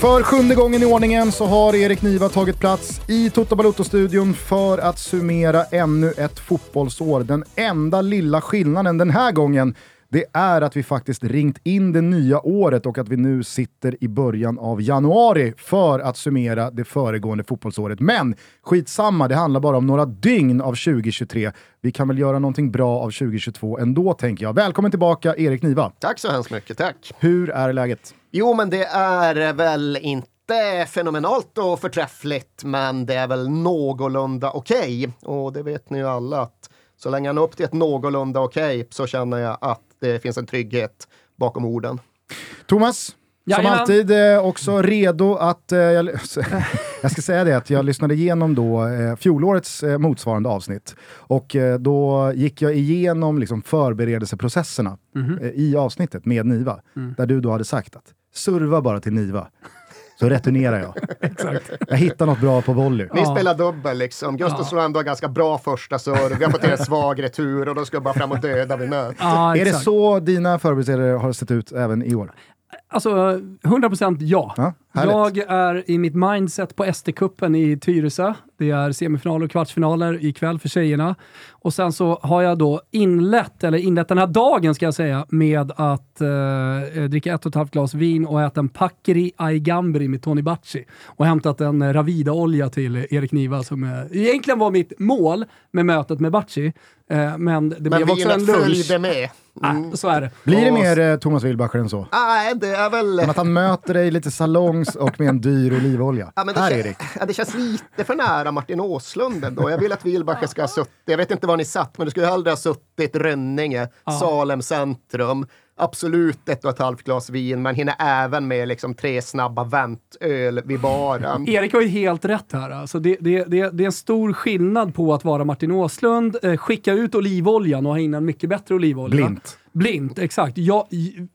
För sjunde gången i ordningen så har Erik Niva tagit plats i Toto Balotto-studion för att summera ännu ett fotbollsår. Den enda lilla skillnaden den här gången det är att vi faktiskt ringt in det nya året och att vi nu sitter i början av januari för att summera det föregående fotbollsåret. Men skitsamma, det handlar bara om några dygn av 2023. Vi kan väl göra någonting bra av 2022 ändå, tänker jag. Välkommen tillbaka, Erik Niva. Tack så hemskt mycket, tack. Hur är läget? Jo, men det är väl inte fenomenalt och förträffligt, men det är väl någorlunda okej. Okay. Och det vet ni ju alla att så länge når upp till ett någorlunda okej okay, så känner jag att det finns en trygghet bakom orden. Thomas, som alltid eh, också redo att... Eh, jag, jag, ska säga det att jag lyssnade igenom då eh, fjolårets motsvarande avsnitt och då gick jag igenom liksom, förberedelseprocesserna mm -hmm. i avsnittet med Niva, mm. där du då hade sagt att serva bara till Niva så returnerar jag. Exakt. Jag hittar något bra på volley. Ni ja. spelar dubbel liksom. Gustav ja. ändå ganska bra första serve. Vi har fått en svag retur och då ska jag bara fram och döda vid nöt. Ja, är det så dina förberedelser har sett ut även i år? Alltså, 100% ja. ja jag är i mitt mindset på SD-cupen i Tyresö. Det är semifinaler och kvartsfinaler ikväll för tjejerna. Och sen så har jag då inlett, eller inlett den här dagen ska jag säga, med att eh, dricka ett och ett halvt glas vin och äta en Packeri ai gambri med Tony Bacci. Och hämtat en Ravida-olja till Erik Niva som eh, egentligen var mitt mål med mötet med Bacci. Eh, men det men blev också en lunch. följde med. Mm. Nej, så är det. Blir det mer eh, Thomas Wilbacher än så? Nej, det är väl... Än att han möter dig lite salongs och med en dyr olivolja. Ja, Här Erik. Ja, det känns lite för nära Martin Åslund ändå. Jag vill att Wilbacher ska ha suttit, jag vet inte var ni satt, men du skulle hellre ha suttit Rönninge, ja. Salem centrum absolut ett och ett halvt glas vin, men hinner även med liksom tre snabba väntöl vid baren. Erik har ju helt rätt här. Alltså det, det, det, det är en stor skillnad på att vara Martin Åslund, eh, skicka ut olivoljan och ha in en mycket bättre olivolja. Blint. Blint, exakt. Jag,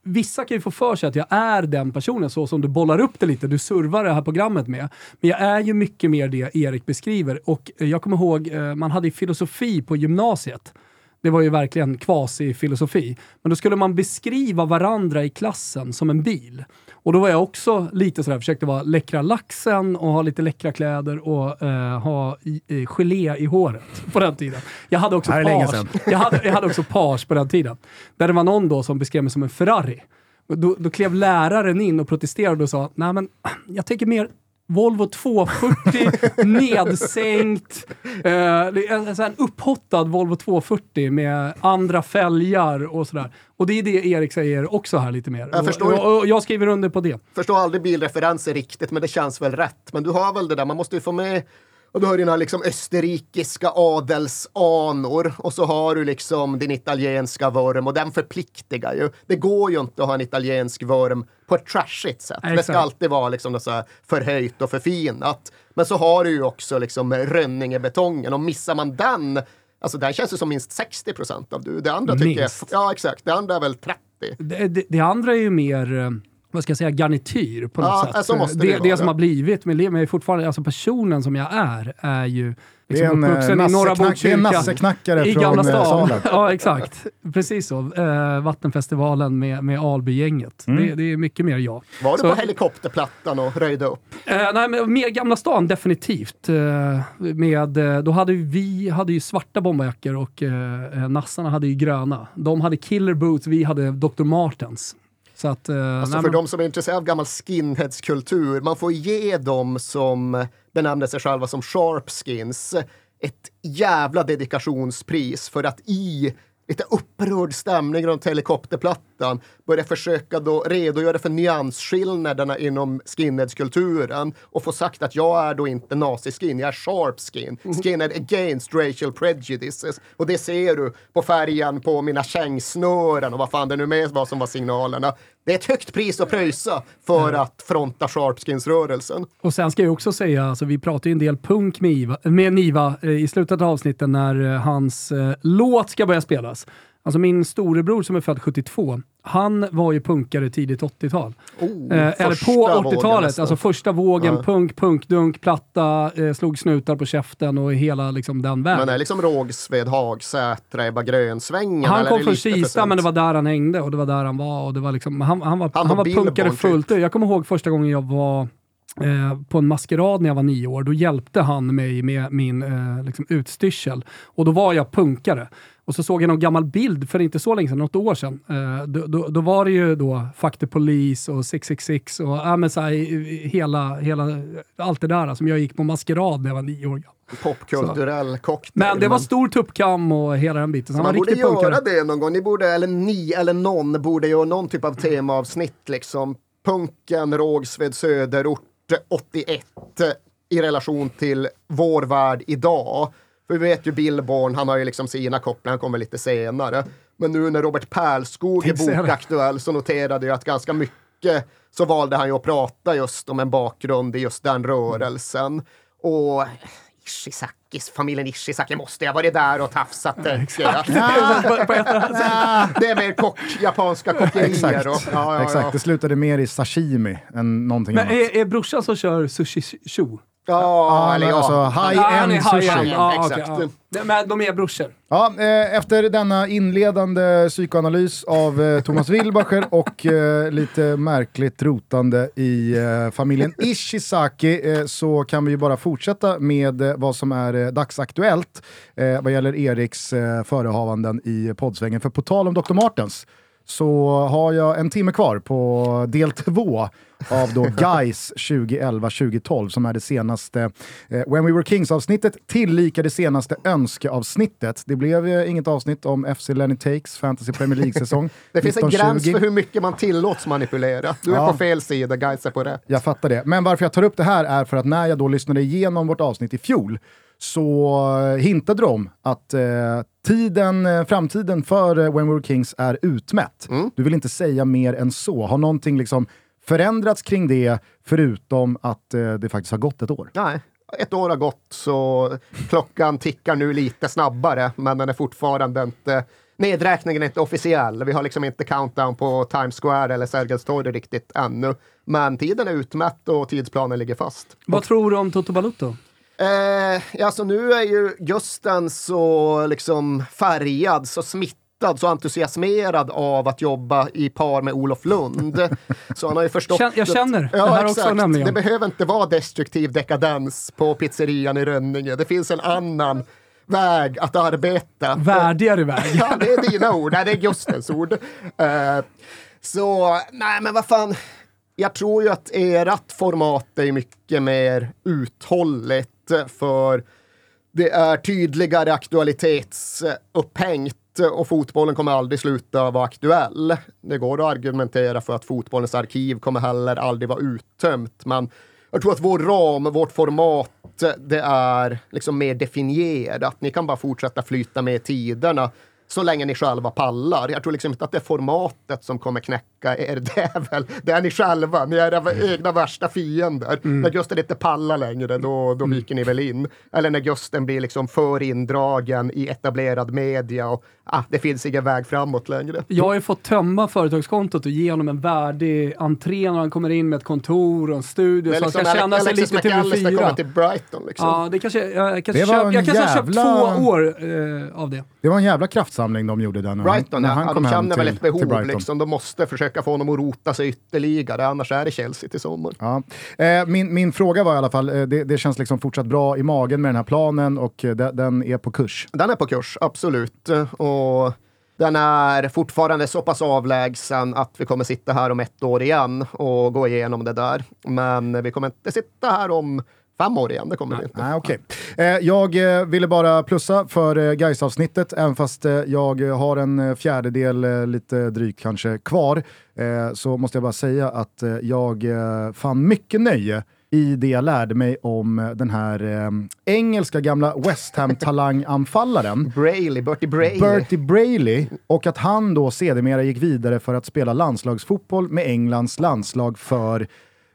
vissa kan ju få för sig att jag är den personen, så som du bollar upp det lite, du servar det här programmet med. Men jag är ju mycket mer det Erik beskriver. Och eh, jag kommer ihåg, eh, man hade filosofi på gymnasiet. Det var ju verkligen kvasi-filosofi. Men då skulle man beskriva varandra i klassen som en bil. Och då var jag också lite sådär, försökte vara läckra laxen och ha lite läckra kläder och eh, ha i, i, gelé i håret på den tiden. Jag hade också page. Jag hade, jag hade också page på den tiden. Där det var någon då som beskrev mig som en Ferrari. Då, då klev läraren in och protesterade och sa, nej men jag tänker mer Volvo 240 nedsänkt, eh, en sån upphottad Volvo 240 med andra fälgar och sådär. Och det är det Erik säger också här lite mer. Jag, förstår, och, och jag skriver under på det. Förstår aldrig bilreferenser riktigt, men det känns väl rätt. Men du har väl det där, man måste ju få med och du har dina liksom österrikiska adelsanor och så har du liksom din italienska vurm och den förpliktigar ju. Det går ju inte att ha en italiensk vurm på ett trashigt sätt. Exakt. Det ska alltid vara liksom så förhöjt och förfinat. Men så har du ju också liksom Rönningebetongen och missar man den, alltså den känns ju som minst 60 procent av du. Det andra tycker minst. jag, ja exakt, det andra är väl 30. Det, det, det andra är ju mer eh, vad ska jag säga, garnityr på något ja, sätt. Alltså det, det, det som har blivit, men, men fortfarande, alltså personen som jag är, är ju liksom det är en, eh, i norra Botkyrka. Är nasseknackare I Gamla eh, stan. ja, exakt. Precis så. Uh, vattenfestivalen med, med Albygänget. Mm. Det, det, är mycket mer jag. Var du på helikopterplattan och röjde upp? Uh, nej, men mer Gamla stan definitivt. Uh, med, då hade vi hade ju svarta bomberjackor och uh, nassarna hade ju gröna. De hade killer boots, vi hade Dr. Martens. Så att, uh, alltså för men... de som är intresserade av gammal skinheadskultur, man får ge dem som benämner sig själva som sharpskins ett jävla dedikationspris för att i lite upprörd stämning runt helikopterplattan börja försöka då redogöra för nyansskillnaderna inom skinheadskulturen och få sagt att jag är då inte naziskin, jag är sharp skin. Mm. Skinhead against racial prejudices. Och det ser du på färgen på mina kängsnören och vad fan det nu med var som var signalerna. Det är ett högt pris att pröjsa för att fronta Sharpskins-rörelsen. Och sen ska jag också säga, alltså, vi pratar ju en del punk med, Iva, med Niva eh, i slutet av avsnittet när eh, hans eh, låt ska börja spelas. Alltså min storebror som är född 72, han var ju punkare tidigt 80-tal. Oh, Eh, eller på vågen 80-talet, nästan. alltså första vågen, Ja. punk, punkdunk, platta, eh, slog snutar på käften och hela liksom den vägen. Men är liksom Rågsved, Hagsätra, Ebba Grön-svängen? Han kom det från Kista, men det var där han hängde och det var där han var. Och det var liksom, han, han var, han var var punkare fullt ut. Jag kommer ihåg första gången jag var eh, på en maskerad när jag var nio år. Då hjälpte han mig med min eh, liksom, utstyrsel. Och då var jag punkare. Och så såg jag någon gammal bild för inte så länge sedan, något år sedan. Eh, då, då, då var det ju då Fuck the Police och 666 och ja, men så här, hela, hela, allt det där som jag gick på maskerad när jag var nio år gammal. Popkulturell cocktail. Men det var stor tuppkam och hela den biten. Man borde riktig punkare. göra det någon gång. Ni borde, eller ni eller någon borde göra någon typ av temaavsnitt liksom. Punken, Rågsved, söderort 81 i relation till vår värld idag. För vi vet ju Billborn, han har ju liksom sina kopplingar, han kommer lite senare. Men nu när Robert Pärlskog är bokaktuell så noterade jag att ganska mycket så valde han ju att prata just om en bakgrund i just den rörelsen. Och Ishizakis, familjen Ishizaki måste jag varit där och tafsat, jag. På- på ett- Det är mer kock, japanska kockerier. Exakt. Och, ja, ja, Exakt, ja. det slutade mer i sashimi än någonting Men annat. är, är brorsan som kör sushi shu? Ja, Ja, eller ja. alltså Ja, han high-end är sushi. Ja, okej, exakt. ja. Nej, Men de är brorsor. Ja, eh, efter denna inledande psykoanalys av eh, Thomas Wilbacher och eh, lite märkligt rotande i eh, familjen Ishizaki eh, så kan vi ju bara fortsätta med eh, vad som är eh, dagsaktuellt eh, vad gäller Eriks eh, förehavanden i poddsvängen. För på tal om Dr. Martens så har jag en timme kvar på del två av då Guys 2011-2012 som är det senaste eh, When We Were Kings-avsnittet tillika det senaste önskeavsnittet. Det blev eh, inget avsnitt om FC Lenny Takes Fantasy Premier League-säsong Det finns en 1920. gräns för hur mycket man tillåts manipulera. Du är Ja. på fel sida, guys är på rätt. Jag fattar det. Men varför jag tar upp det här är för att när jag då lyssnade igenom vårt avsnitt i fjol så eh, hintade de att eh, tiden, eh, framtiden för eh, When We Were Kings är utmätt. Du vill inte säga mer än så. Har någonting liksom förändrats kring det förutom att eh, det faktiskt har gått ett år? Nej, ett år har gått så klockan tickar nu lite snabbare, men den är fortfarande inte Nedräkningen är inte officiell. Vi har liksom inte countdown på Times Square eller Sergels torg riktigt ännu. Men tiden är utmätt och tidsplanen ligger fast. Vad tror du om Toto Balutto? Eh, alltså nu är ju Gusten så liksom färgad, så smittad, så entusiasmerad av att jobba i par med Olof Lund. Så han har ju förstått... Känn- jag känner det ja, här exakt. också nämligen. Det behöver inte vara destruktiv dekadens på pizzerian i Rönninge. Det finns en annan väg att arbeta. Värdigare väg. Ja, det är dina ord. Nej, det är Gustens ord. Eh, så, nej men vad fan. Jag tror ju att ert format är mycket mer uthålligt för det är tydligare aktualitetsupphängt och fotbollen kommer aldrig sluta vara aktuell. Det går att argumentera för att fotbollens arkiv kommer heller aldrig vara uttömt, men jag tror att vår ram, vårt format, det är liksom mer definierat. Ni kan bara fortsätta flyta med tiderna så länge ni själva pallar. Jag tror liksom inte att det är formatet som kommer knäcka er. Det är väl det är ni själva. Ni är era egna värsta fiender. När Gusten inte pallar längre, då, då viker ni väl in. Eller när Gusten blir liksom för indragen i etablerad media och ah, det finns ingen väg framåt längre. Jag har ju fått tömma företagskontot och ge honom en värdig entré när han kommer in med ett kontor och en studio är så han liksom ska känna sig lite McAllister kommer TV4. till Brighton. Liksom. Ja, det kanske, jag kanske, Det köp, jag kanske har köpt jävla- två år eh, av det. Det var en jävla kraftsamling de gjorde där när Brighton, han, när ja, han ja, kom de känner väl ett behov. Liksom. De måste försöka få honom att rota sig ytterligare, annars är det Chelsea till sommar. Ja. Eh, min, min fråga var i alla fall, eh, det, det känns liksom fortsatt bra i magen med den här planen och eh, de, den är på kurs. Den är på kurs, absolut. Och den är fortfarande så pass avlägsen att vi kommer sitta här om ett år igen och gå igenom det där. Men vi kommer inte sitta här om fem år igen, det kommer vi inte. Nej, okej. Eh, jag eh, ville bara plussa för eh, Gais-avsnittet, även fast jag har en fjärdedel, lite drygt kanske, kvar. Så måste jag bara säga att jag fann mycket nöje i det jag lärde mig om den här eh, engelska gamla West Ham-talanganfallaren. Brailey, Bertie Brailey. Bertie Brailey och att han då sedermera gick vidare för att spela landslagsfotboll med Englands landslag för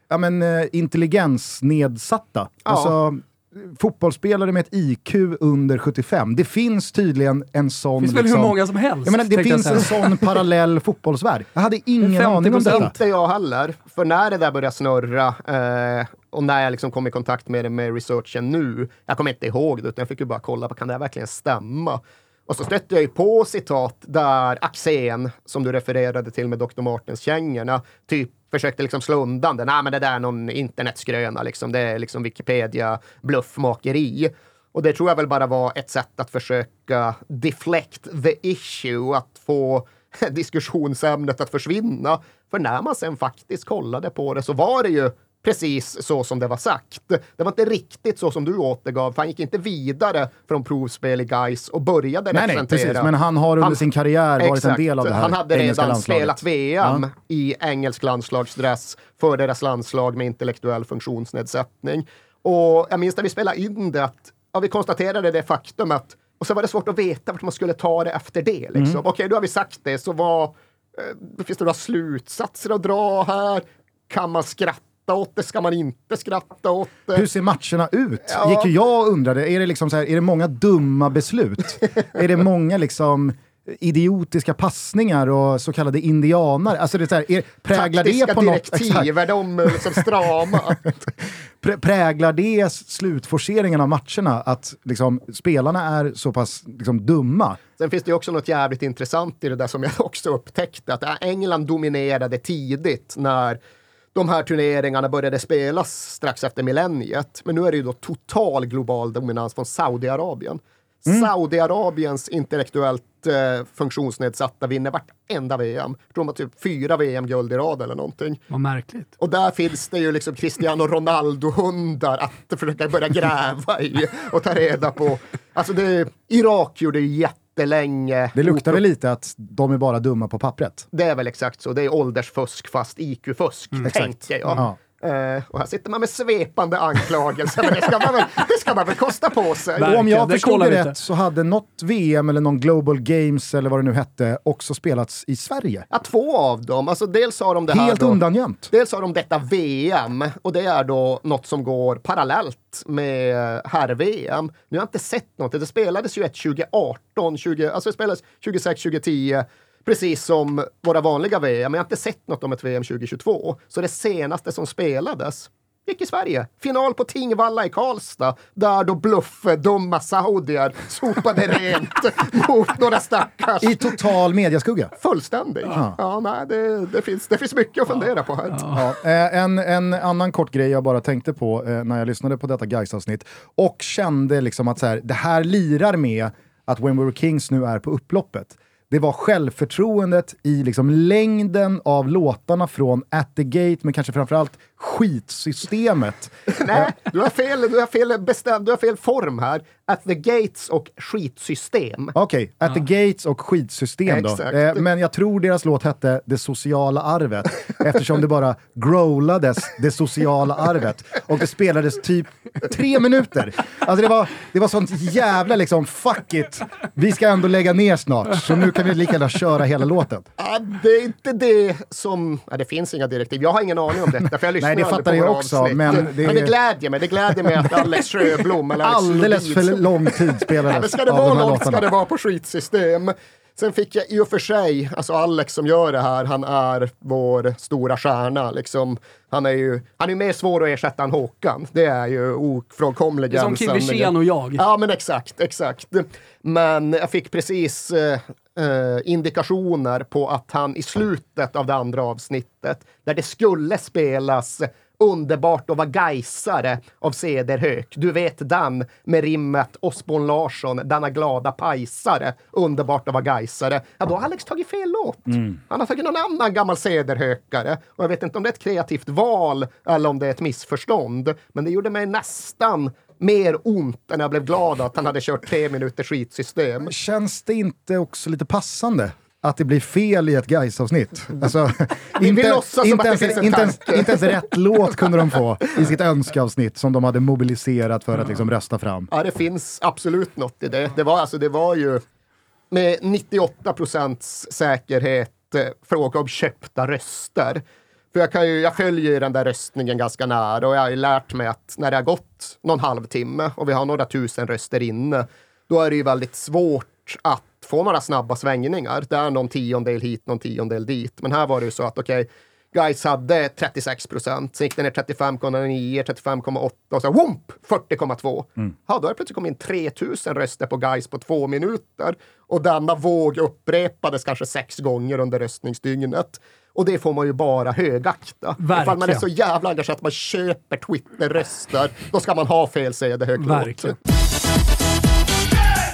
ja, men, eh, intelligensnedsatta. Ja. Alltså, fotbollsspelare med ett IQ under 75. Det finns tydligen en sån... Det finns väl liksom, hur många som helst? Jag menar, det finns en sån parallell fotbollsvärld. Jag hade ingen 50% aning om detta. Inte jag heller. För när det där började snurra eh, och när jag liksom kom i kontakt med det med researchen nu, jag kommer inte ihåg det, utan jag fick ju bara kolla på kan det här verkligen stämma? Och så stötte jag ju på citat där Axén, som du refererade till med Dr. Martens-kängorna, typ försökte liksom slå undan det. Nej, men det där är någon internetskröna, liksom. det är liksom Wikipedia bluffmakeri. Och det tror jag väl bara var ett sätt att försöka deflect the issue, att få diskussionsämnet att försvinna. För när man sen faktiskt kollade på det så var det ju precis så som det var sagt. Det var inte riktigt så som du återgav, för han gick inte vidare från provspel i Gais och började Nej, nej, representera. precis. Men han har under Han- sin karriär varit en Exakt. del av det här Han hade redan landslaget. spelat VM i engelsk landslagsdress för deras landslag med intellektuell funktionsnedsättning. Och jag minns när vi spelade in det, att ja, vi konstaterade det faktum att och så var det svårt att veta vart man skulle ta det efter det. Liksom. Mm. Okej, då har vi sagt det, så vad eh, finns det några slutsatser att dra här? Kan man skratta åt det? Ska man inte skratta åt det? Hur ser matcherna ut? Ja. Gick ju jag och undrade, är det, liksom så här, är det många dumma beslut? är det många liksom idiotiska passningar och så kallade indianare? Alltså det är så här, är, präglar Taktiska det på något... Exakt. direktiv, är de eh, liksom strama? Prä- Präglar det slutforceringen av matcherna att liksom, spelarna är så pass liksom, dumma? Sen finns det ju också något jävligt intressant i det där som jag också upptäckte, att England dominerade tidigt när de här turneringarna började spelas strax efter millenniet. Men nu är det ju då total global dominans från Saudiarabien. Saudiarabiens intellektuellt eh, funktionsnedsatta vinner vartenda VM. Jag tror de har typ fyra VM-guld i rad eller någonting. Vad märkligt. Och där finns det ju liksom Cristiano Ronaldo-hundar att försöka börja gräva i och ta reda på. Alltså det, Irak gjorde ju jättelänge. Det luktar väl lite att de är bara dumma på pappret? Det är väl exakt så. Det är åldersfusk fast IQ-fusk, tänker jag. Ja. Eh, och här sitter man med svepande anklagelser, men det ska man väl, det ska man väl kosta på sig. Verkligen, Och om jag förstod det inte. rätt så hade något VM eller någon Global Games eller vad det nu hette också spelats i Sverige. Ja, två av dem. Alltså dels har de det här Helt undangömt. Dels har de detta VM och det är då något som går parallellt med herr-VM. Nu har jag inte sett något. Det spelades ju ett 2018, 20, alltså det spelades 2006, 2010, precis som våra vanliga VM. Men jag har inte sett något om ett VM 2022. Så det senaste som spelades gick i Sverige. Final på Tingvalla i Karlstad, där då bluffdumma saudier sopade rent mot några stackars I total mediaskugga. Fullständig. Ja. nej, det, det, finns, det finns mycket att fundera på här. Ja, eh, en, en annan kort grej jag bara tänkte på eh, när jag lyssnade på detta Gais-avsnitt och kände liksom att så här, det här lirar med att When We Were Kings nu är på upploppet. Det var självförtroendet i liksom längden av låtarna från At the Gate, men kanske framförallt skitsystemet. Nej, du har fel, du har fel, bestäm, du har fel form här. At the Gates och skitsystem. Okej, At the Gates och skitsystem då. Eh, men jag tror deras låt hette Det sociala arvet eftersom det bara growlades Det sociala arvet. Och det spelades typ tre minuter. Alltså det var, det var sånt jävla liksom, fuck it, vi ska ändå lägga ner snart. Så nu kan vi lika gärna köra hela låten. Ja, det är inte det som... Ja, det finns inga direktiv. Jag har ingen aning om detta, för jag lyssnar Nej, det fattar jag också, avsnitt. men det men det glädjer mig. Det glädjer mig att Alex Sjöblom eller Alex Alldeles Lodin för lång tid spelades men ska det vara långt ska det vara på skitsystem. Sen fick jag i och för sig, alltså Alex som gör det här, han är vår stora stjärna. Liksom, han är ju han är mer svår att ersätta än Håkan. Det är ju ofrånkomligen. Som Kim. Wirsén och jag. Ja, men exakt, exakt. Men jag fick precis eh, eh, indikationer på att han i slutet av det andra avsnittet, där det skulle spelas Underbart att vara gaisare av Cederhök. Du vet den med rimmet Osborn Larsson, denna glada pajsare. Underbart att vara gaisare. Ja, då har Alex tagit fel låt. Han har tagit någon annan gammal Cederhökare. Och jag vet inte om det är ett kreativt val eller om det är ett missförstånd. Men det gjorde mig nästan mer ont än jag blev glad att han hade kört tre minuter skitsystem. Känns det inte också lite passande? Att det blir fel i ett Gais-avsnitt. Alltså, vi inte, inte, ens, inte, ens, inte ens rätt låt kunde de få i sitt önskeavsnitt som de hade mobiliserat för att liksom rösta fram. Ja, det finns absolut något i det. Det var, alltså, det var ju med 98 procents säkerhet eh, fråga om köpta röster. För jag, kan ju, jag följer ju den där röstningen ganska nära och jag har ju lärt mig att när det har gått någon halvtimme och vi har några tusen röster inne, då är det ju väldigt svårt att få några snabba svängningar. Det är någon tiondel hit, någon tiondel dit. Men här var det ju så att okej, okay, Guys hade 36 procent, sen gick den ner 35,9, 35,8 och så whoomp, 40,2. Mm. Ja, då har det plötsligt kommit in 3000 röster på Guys på två minuter. Och denna våg upprepades kanske sex gånger under röstningsdygnet. Och det får man ju bara högakta. Verkligen. Ifall man är så jävla engagerad att man köper Twitter-röster, då ska man ha fel, det högt. Verkligen.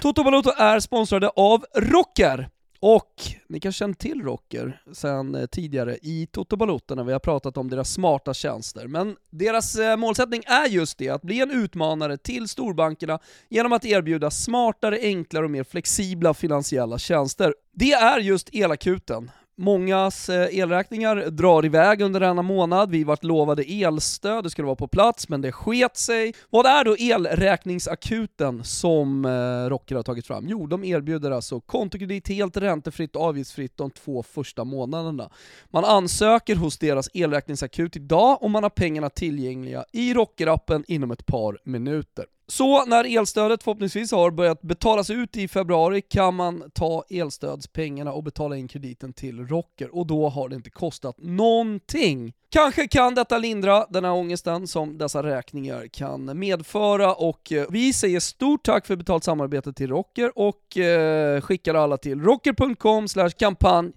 Toto Balotto är sponsrade av Rocker. Och ni kanske känner till Rocker sen eh, tidigare i Toto Balotto när vi har pratat om deras smarta tjänster. Men deras eh, målsättning är just det, att bli en utmanare till storbankerna genom att erbjuda smartare, enklare och mer flexibla finansiella tjänster. Det är just Elakuten. Mångas eh, elräkningar drar iväg under denna månad. Vi vart lovade elstöd, det skulle vara på plats, men det sket sig. Vad är då elräkningsakuten som eh, Rocker har tagit fram? Jo, de erbjuder alltså kontokredit helt räntefritt och avgiftsfritt de två första månaderna. Man ansöker hos deras elräkningsakut idag och man har pengarna tillgängliga i Rockerappen inom ett par minuter. Så när elstödet förhoppningsvis har börjat betalas ut i februari kan man ta elstödspengarna och betala in krediten till Rocker och då har det inte kostat någonting. Kanske kan detta lindra den här ångesten som dessa räkningar kan medföra och eh, vi säger stort tack för betalt samarbete till Rocker och eh, skickar alla till rocker.com kampanj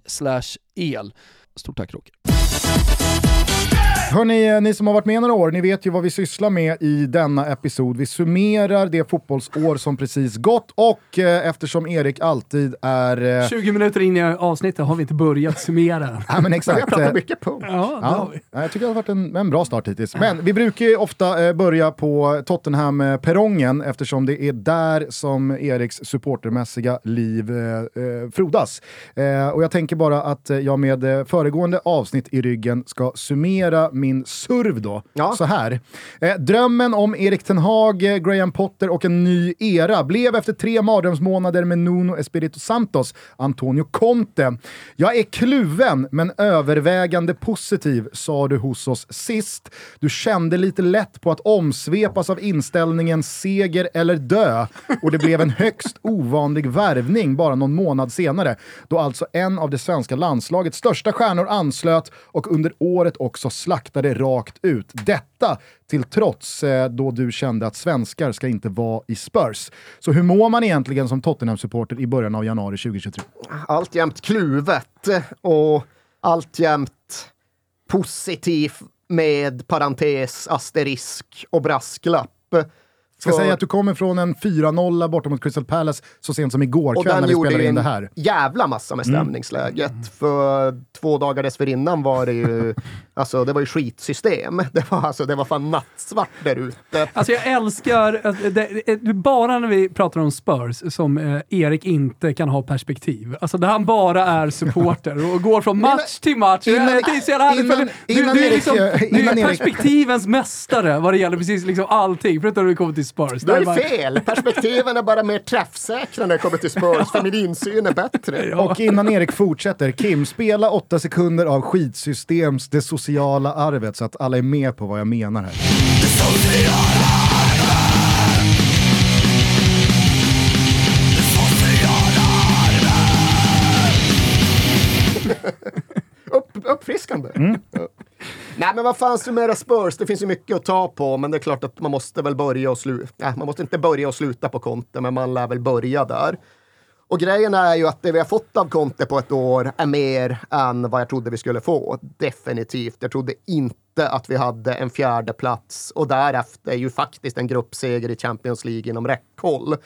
el. Stort tack Rocker. Hörni, eh, ni som har varit med några år, ni vet ju vad vi sysslar med i denna episod. Vi summerar det fotbollsår som precis gått och eh, eftersom Erik alltid är... Eh... 20 minuter in i avsnittet har vi inte börjat summera. ja, men exakt. Vi har pratat mycket punkt. Ja, ja, jag tycker det har varit en, en bra start hittills. Men vi brukar ju ofta eh, börja på Tottenham-perrongen eftersom det är där som Eriks supportermässiga liv eh, eh frodas. och jag tänker bara att jag med föregående avsnitt i ryggen ska summera min surv då, ja. så här. Eh, drömmen om Erik Ten Hag, eh, Graham Potter och en ny era blev efter tre mardrömsmånader med Nuno Espirito Santos, Antonio Conte. Jag är kluven men övervägande positiv, sa du hos oss sist. Du kände lite lätt på att omsvepas av inställningen seger eller dö och det blev en högst ovanlig värvning bara någon månad senare, då alltså en av det svenska landslagets största stjärnor anslöt och under året också slaktade slaktade rakt ut. Detta till trots eh, då du kände att svenskar ska inte vara i Spurs. Så hur mår man egentligen som Tottenham-supporter i början av januari 2023? Alltjämt kluvet och alltjämt positiv med parentes, asterisk och brasklapp. Ska säga att du kommer från en 4-0 borta mot Crystal Palace så sent som igår kväll när vi spelade in det här. Och den jävla massa med mm. stämningsläget. Mm. För två dagar dessförinnan var det ju, alltså det var ju skitsystem. Det var, alltså, det var fan nattsvart där ute. Alltså jag älskar, alltså, det, det, bara när vi pratar om Spurs som eh, Erik inte kan ha perspektiv. Alltså där han bara är supporter och går från match till match. Innan, det är så jävla innan, du, du, du är, liksom, du är perspektivens mästare vad det gäller precis liksom allting, förutom när vi kommer till Spurs. Det är bara... fel! Perspektiven är bara mer träffsäkra när det kommer till Spurs, för min insyn är bättre. Ja. Och innan Erik fortsätter, Kim, spela åtta sekunder av skitsystems Det sociala arvet så att alla är med på vad jag menar här. Det sociala Upp, uppfriskande. Mm. Nej, men vad fan summera Spurs? Det finns ju mycket att ta på, men det är klart att man måste väl börja och sluta. Man måste inte börja och sluta på Conte, men man lär väl börja där. Och grejen är ju att det vi har fått av Conte på ett år är mer än vad jag trodde vi skulle få. Definitivt. Jag trodde inte att vi hade en fjärde plats och därefter ju faktiskt en gruppseger i Champions League inom räckhåll.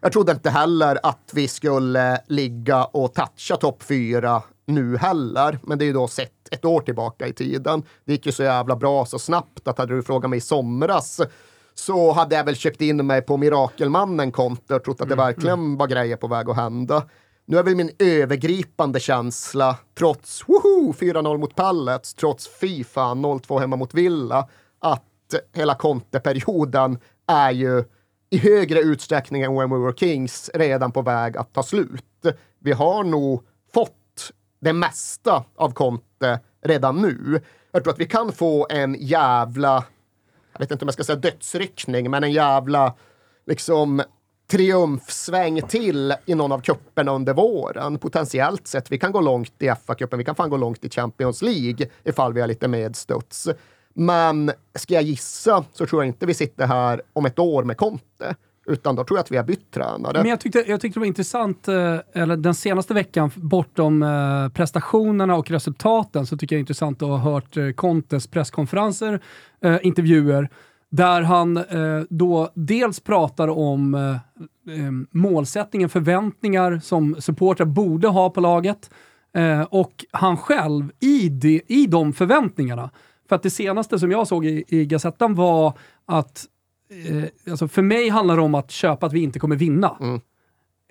Jag trodde inte heller att vi skulle ligga och toucha topp fyra nu heller, men det är ju då sett ett år tillbaka i tiden. Det gick ju så jävla bra så snabbt att hade du frågat mig i somras så hade jag väl köpt in mig på Mirakelmannen-konto och trott att det mm, verkligen mm. var grejer på väg att hända. Nu är väl min övergripande känsla, trots 4-0 mot Pallets, trots Fifa 0-2 hemma mot Villa, att hela konteperioden är ju i högre utsträckning än When We Were Kings redan på väg att ta slut. Vi har nog det mesta av Conte redan nu. Jag tror att vi kan få en jävla, jag vet inte om jag ska säga dödsryckning, men en jävla liksom triumfsväng till i någon av kupperna under våren. Potentiellt sett. Vi kan gå långt i FA-cupen, vi kan fan gå långt i Champions League ifall vi har lite medstuds. Men ska jag gissa så tror jag inte vi sitter här om ett år med Conte. Utan då tror jag att vi har bytt tränare. Men jag tyckte, jag tyckte det var intressant, eh, eller den senaste veckan, bortom eh, prestationerna och resultaten, så tycker jag det är intressant att ha hört eh, Contes presskonferenser, intervjuer, där han då dels pratar om målsättningen, förväntningar som supportrar borde ha på laget, och han själv i, de, i de förväntningarna. För att det senaste som jag såg i, i Gazettan var att eh, alltså för mig handlar det om att köpa att vi inte kommer vinna. Mm.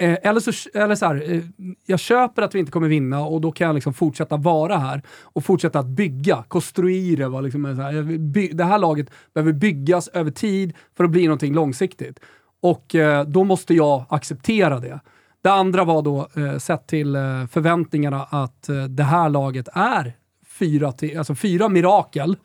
Eh, eller så, eller så här, eh, jag köper att vi inte kommer vinna och då kan jag liksom fortsätta vara här och fortsätta att bygga, konstruera. Va, liksom, så här, by, det här laget behöver byggas över tid för att bli någonting långsiktigt. Och eh, då måste jag acceptera det. Det andra var då, eh, sett till eh, förväntningarna, att eh, det här laget är fyra, till, alltså fyra mirakel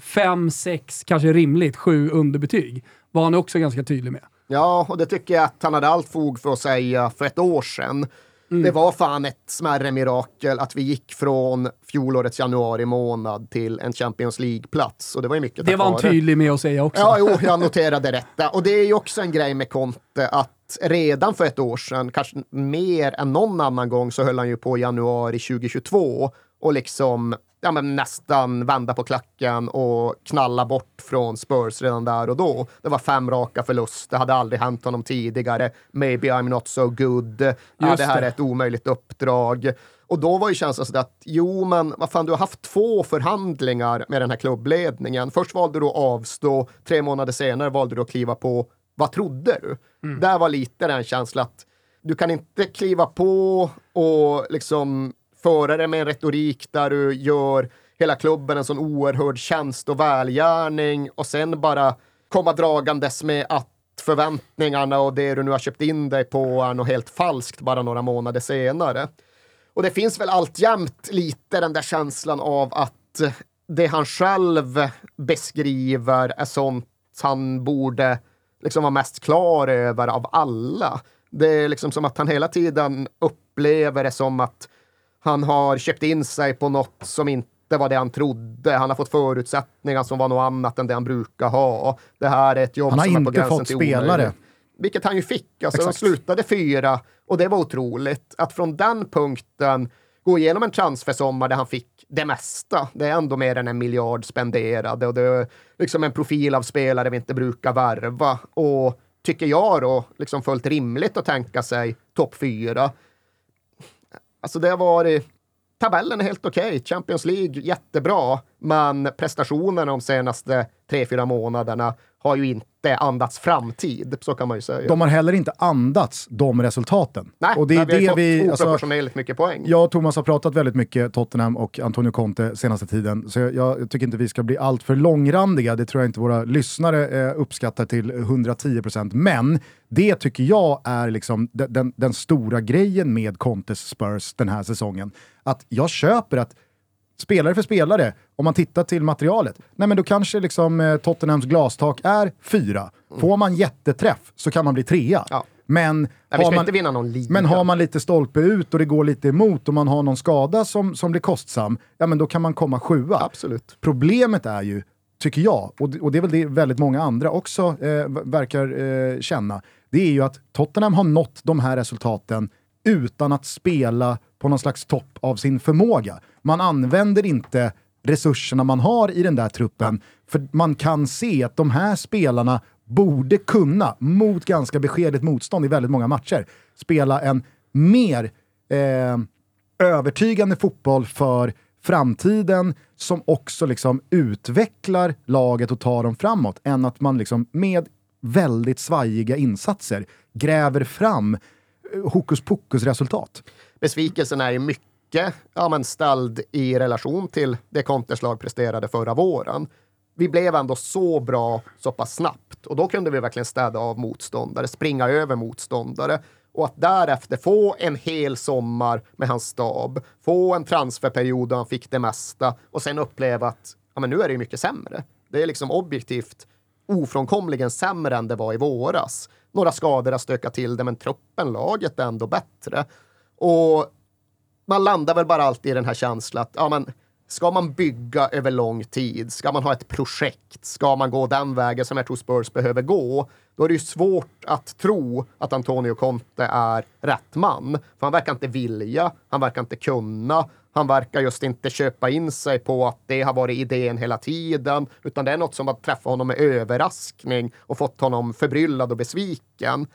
fem, sex, kanske rimligt, sju underbetyg. Var han också ganska tydlig med. Ja, och det tycker jag att han hade allt fog för att säga för ett år sedan. Mm. Det var fan ett smärre mirakel att vi gick från fjolårets januari månad till en Champions League-plats. Och det var ju mycket Det var han tydlig med att säga också. Ja, jo, jag noterade detta. Och det är ju också en grej med Conte att redan för ett år sedan, kanske mer än någon annan gång, så höll han ju på januari 2022 och liksom ja, men nästan vända på klacken och knalla bort från Spurs redan där och då. Det var fem raka förluster, hade aldrig hänt honom tidigare. Maybe I'm not so good. Ja, det här det. är ett omöjligt uppdrag. Och då var ju känslan sådär att jo, men vad fan, du har haft två förhandlingar med den här klubbledningen. Först valde du att avstå, tre månader senare valde du att kliva på. Vad trodde du? Mm. Där var lite den känslan att du kan inte kliva på och liksom föra med en retorik där du gör hela klubben en sån oerhörd tjänst och välgärning och sen bara komma dragandes med att förväntningarna och det du nu har köpt in dig på är något helt falskt bara några månader senare. Och det finns väl alltjämt lite den där känslan av att det han själv beskriver är sånt han borde liksom vara mest klar över av alla. Det är liksom som att han hela tiden upplever det som att han har köpt in sig på något som inte var det han trodde. Han har fått förutsättningar som var något annat än det han brukar ha. Det här är ett jobb han har som inte är på gränsen fått spelare. Vilket han ju fick. Alltså, de slutade fyra och det var otroligt. Att från den punkten gå igenom en transfersommar där han fick det mesta. Det är ändå mer än en miljard spenderade och det är liksom en profil av spelare vi inte brukar värva. Och tycker jag då, liksom fullt rimligt att tänka sig topp fyra. Alltså det har varit... Tabellen är helt okej. Okay. Champions League jättebra, men prestationerna de senaste tre, fyra månaderna har ju inte andats framtid, så kan man ju säga. De har heller inte andats de resultaten. Nej, och det är vi har det vi, alltså, oproportionerligt alltså, mycket poäng. Jag och Thomas har pratat väldigt mycket Tottenham och Antonio Conte senaste tiden, så jag, jag tycker inte vi ska bli alltför långrandiga. Det tror jag inte våra lyssnare eh, uppskattar till 110%. Men det tycker jag är liksom den, den, den stora grejen med Contes Spurs den här säsongen. Att jag köper att spelare för spelare, om man tittar till materialet, nej men då kanske liksom eh, Tottenhams glastak är fyra. Får man jätteträff så kan man bli trea. Ja. Men, Nej, har man, men har man lite stolpe ut och det går lite emot och man har någon skada som, som blir kostsam, ja men då kan man komma sjua. Absolut. Problemet är ju, tycker jag, och, och det är väl det väldigt många andra också eh, verkar eh, känna, det är ju att Tottenham har nått de här resultaten utan att spela på någon slags topp av sin förmåga. Man använder inte resurserna man har i den där truppen, för man kan se att de här spelarna borde kunna, mot ganska beskedligt motstånd i väldigt många matcher, spela en mer eh, övertygande fotboll för framtiden som också liksom utvecklar laget och tar dem framåt, än att man liksom med väldigt svajiga insatser gräver fram hokus pokus resultat. Besvikelsen är ju mycket ja, men ställd i relation till det Conteslag presterade förra våren. Vi blev ändå så bra så pass snabbt och då kunde vi verkligen städa av motståndare, springa över motståndare Och att därefter få en hel sommar med hans stab, få en transferperiod där han fick det mesta och sen uppleva att ja, men nu är det ju mycket sämre. Det är liksom objektivt ofrånkomligen sämre än det var i våras. Några skador har stökat till det, men truppen, laget är ändå bättre. Och man landar väl bara alltid i den här känslan att ja, men, ska man bygga över lång tid, ska man ha ett projekt, ska man gå den vägen som jag tror Spurs behöver gå, då är det ju svårt att tro att Antonio Conte är rätt man. För han verkar inte vilja, han verkar inte kunna, han verkar just inte köpa in sig på att det har varit idén hela tiden, utan det är något som har träffat honom med överraskning och fått honom förbryllad och besviken.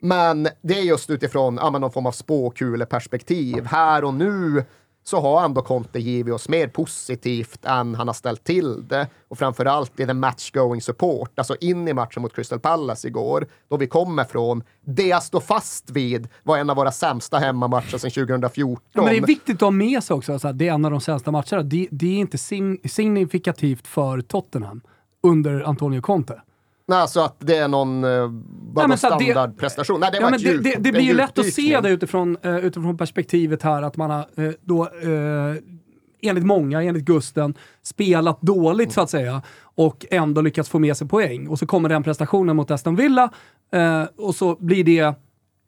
Men det är just utifrån ja, någon form av spåkuleperspektiv. Här och nu så har ändå Conte givit oss mer positivt än han har ställt till det. Och framförallt i den match-going support, alltså in i matchen mot Crystal Palace igår, då vi kommer från det jag står fast vid var en av våra sämsta hemmamatcher sedan 2014. Ja, men det är viktigt att ha med sig också, alltså, det är en av de sämsta matcherna. Det, det är inte signifikativt för Tottenham under Antonio Conte. Nej, alltså att det är någon uh, Nej, standardprestation. Nej, det, ja, men det, det, det blir ju lätt att se det utifrån, uh, utifrån perspektivet här att man har uh, då, uh, enligt många, enligt Gusten, spelat dåligt så att säga och ändå lyckats få med sig poäng. Och så kommer den prestationen mot Aston Villa och så blir det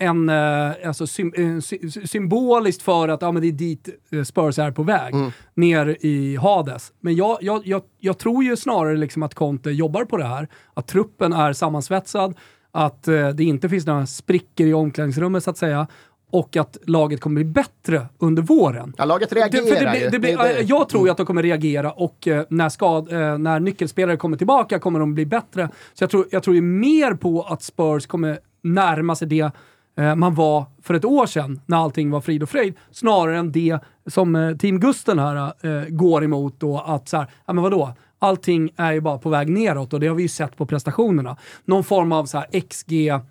en, eh, alltså, sym, eh, symboliskt för att ja, men det är dit eh, Spurs är på väg, mm. ner i Hades. Men jag, jag, jag, jag tror ju snarare liksom att Conte jobbar på det här, att truppen är sammansvetsad, att det inte finns några sprickor i omklädningsrummet så att säga, och att laget kommer bli bättre under våren. Ja, laget reagerar det, det, det, det blir, det, Jag tror ju att de kommer reagera och när, skad, när nyckelspelare kommer tillbaka kommer de bli bättre. Så jag tror, jag tror ju mer på att Spurs kommer närma sig det Eh, man var för ett år sedan när allting var frid och fröjd, snarare än det som eh, Team Gusten här äh, går emot då, att så här, ja men vadå? Allting är ju bara på väg neråt och det har vi ju sett på prestationerna. Någon form av så här XG-sanning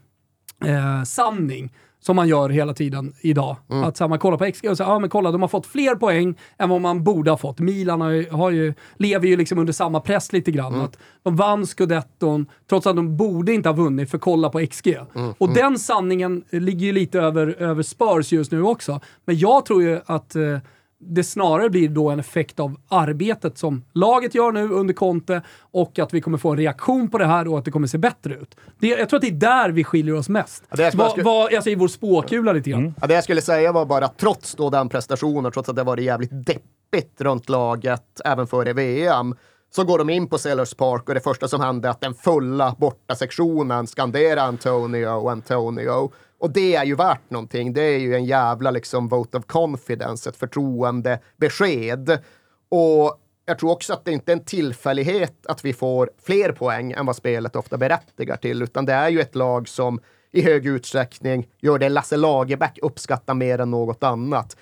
som man gör hela tiden idag. Mm. Att så här, man kollar på XG och säger, ja men kolla, de har fått fler poäng än vad man borde ha fått. Milan har ju, har ju, lever ju liksom under samma press lite grann. Mm. Att de vann scudetton, trots att de borde inte ha vunnit, för kolla på XG. Mm. Och mm. den sanningen ligger ju lite över, över Spurs just nu också. Men jag tror ju att eh, det snarare blir då en effekt av arbetet som laget gör nu under Conte och att vi kommer få en reaktion på det här och att det kommer se bättre ut. Det, jag tror att det är där vi skiljer oss mest. Ja, det va, va, alltså i vår spåkula lite grann. Mm. Ja, det jag skulle säga var bara att trots då den prestationen, trots att det varit jävligt deppigt runt laget även före VM, så går de in på Sellers Park och det första som hände är att den fulla borta sektionen skanderar Antonio, Antonio. Och det är ju värt någonting. Det är ju en jävla liksom vote of confidence, ett förtroende besked. Och jag tror också att det inte är en tillfällighet att vi får fler poäng än vad spelet ofta berättigar till, utan det är ju ett lag som i hög utsträckning gör det Lasse Lagerbäck uppskattar mer än något annat.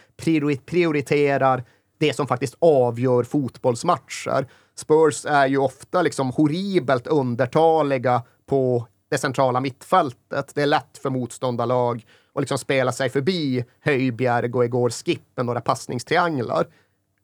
Prioriterar det som faktiskt avgör fotbollsmatcher. Spurs är ju ofta liksom horribelt undertaliga på det centrala mittfältet. Det är lätt för motståndarlag att liksom spela sig förbi Höjbjerg och igår Skip med några passningstrianglar.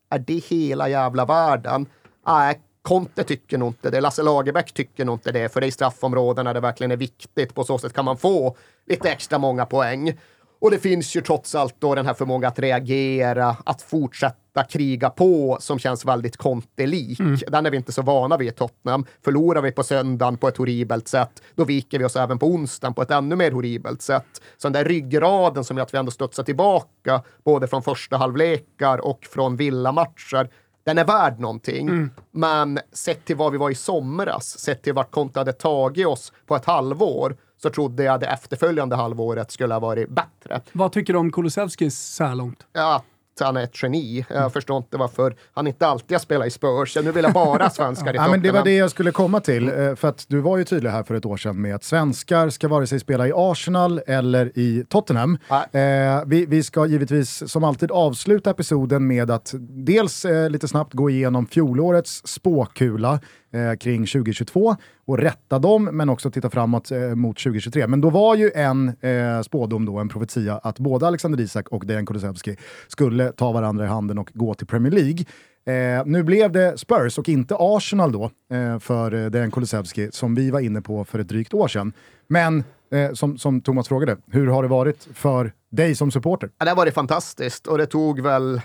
Är det hela jävla världen? Nej, Conte tycker nog inte det. Lasse Lagerbäck tycker nog inte det, för det är i straffområdena det verkligen är viktigt. På så sätt kan man få lite extra många poäng. Och det finns ju trots allt då den här förmågan att reagera, att fortsätta kriga på som känns väldigt kontelik. Mm. Den är vi inte så vana vid i Tottenham. Förlorar vi på söndagen på ett horribelt sätt, då viker vi oss även på onsdagen på ett ännu mer horribelt sätt. Så den där ryggraden som gör att vi ändå studsar tillbaka, både från första halvlekar och från villamatcher, den är värd någonting. Mm. Men sett till vad vi var i somras, sett till vart Conte hade tagit oss på ett halvår, så trodde jag det efterföljande halvåret skulle ha varit bättre. Vad tycker du om Kulusevskis så här långt? Ja, han är ett geni. Jag förstår inte varför han inte alltid har spelat i Spurs. Nu vill jag bara svenskar i ja, men Det var det jag skulle komma till. Mm. För att du var ju tydlig här för ett år sedan med att svenskar ska vare sig spela i Arsenal eller i Tottenham. Eh, vi, vi, ska givetvis som alltid avsluta episoden med att dels eh, lite snabbt gå igenom fjolårets spåkula eh, kring 2022 och rätta dem, men också titta framåt eh, mot 2023. Men då var ju en eh, spådom, då, en profetia, att både Alexander Isak och Dejan Kulusevski skulle ta varandra i handen och gå till Premier League. Eh, nu blev det Spurs och inte Arsenal då eh, för eh, Dejan Kulusevski, som vi var inne på för ett drygt år sedan. Men eh, som, som Thomas frågade, hur har det varit för dig som supporter? Ja, det har varit fantastiskt och det tog väl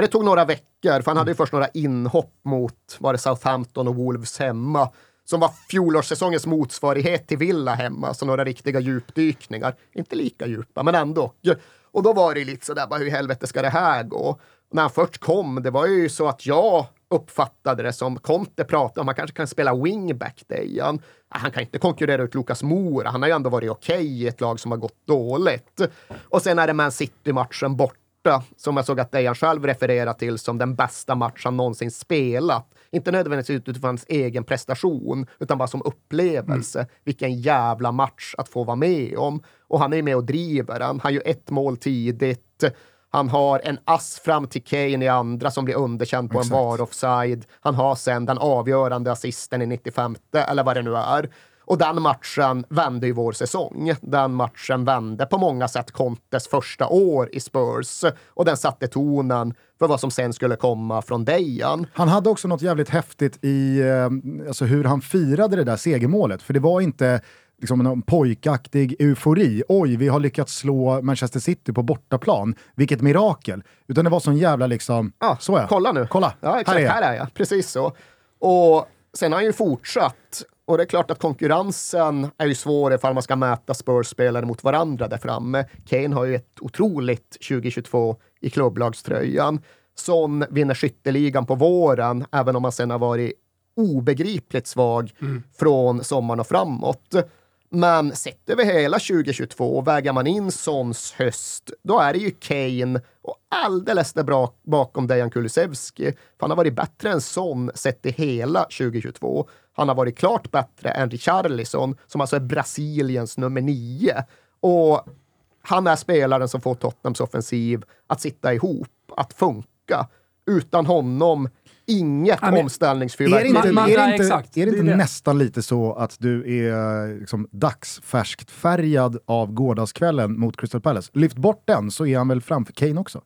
det tog några veckor, för han hade ju först några inhopp mot var det Southampton och Wolves hemma som var fjolårssäsongens motsvarighet till Villa hemma, så några riktiga djupdykningar. Inte lika djupa, men ändå. Och då var det lite sådär, bara, hur i helvete ska det här gå? Och när han först kom, det var ju så att jag uppfattade det som Conte pratade om, han kanske kan spela wingback Dejan. Han kan inte konkurrera ut Lukas Mora, han har ju ändå varit okej okay i ett lag som har gått dåligt. Och sen är det Man City-matchen borta, som jag såg att Dejan själv refererar till som den bästa match han någonsin spelat. Inte nödvändigtvis utifrån hans egen prestation, utan bara som upplevelse. Mm. Vilken jävla match att få vara med om. Och han är med och driver den. Han gör ett mål tidigt. Han har en ass fram till Kane i andra som blir underkänd på Exakt. en var-offside. Han har sen den avgörande assisten i 95, eller vad det nu är. Och den matchen vände ju vår säsong. Den matchen vände på många sätt Contes första år i Spurs och den satte tonen för vad som sen skulle komma från Dejan. Han hade också något jävligt häftigt i eh, alltså hur han firade det där segermålet, för det var inte liksom en pojkaktig eufori. Oj, vi har lyckats slå Manchester City på bortaplan. Vilket mirakel. Utan det var sån jävla liksom, ah, så ja. Kolla nu. Kolla, ja, exakt, här är jag. Här är jag. Precis så. Och sen har han ju fortsatt. Och det är klart att konkurrensen är ju svår ifall man ska mäta Spurs-spelare mot varandra där framme. Kane har ju ett otroligt 2022 i klubblagströjan. Son vinner skytteligan på våren, även om han sen har varit obegripligt svag mm. från sommaren och framåt. Men sett över hela 2022, väger man in Sons höst, då är det ju Kane och alldeles där bra bakom Dejan Kulusevski. För han har varit bättre än Son sett i hela 2022. Han har varit klart bättre än Richarlison, som alltså är Brasiliens nummer nio. Och han är spelaren som får Tottenhams offensiv att sitta ihop, att funka. Utan honom inget ja, omställningsfyrverkeri. Är det inte, man, är det inte, är det inte det nästan lite så att du är liksom dagsfärskt färgad av gårdagskvällen mot Crystal Palace? Lyft bort den så är han väl framför Kane också?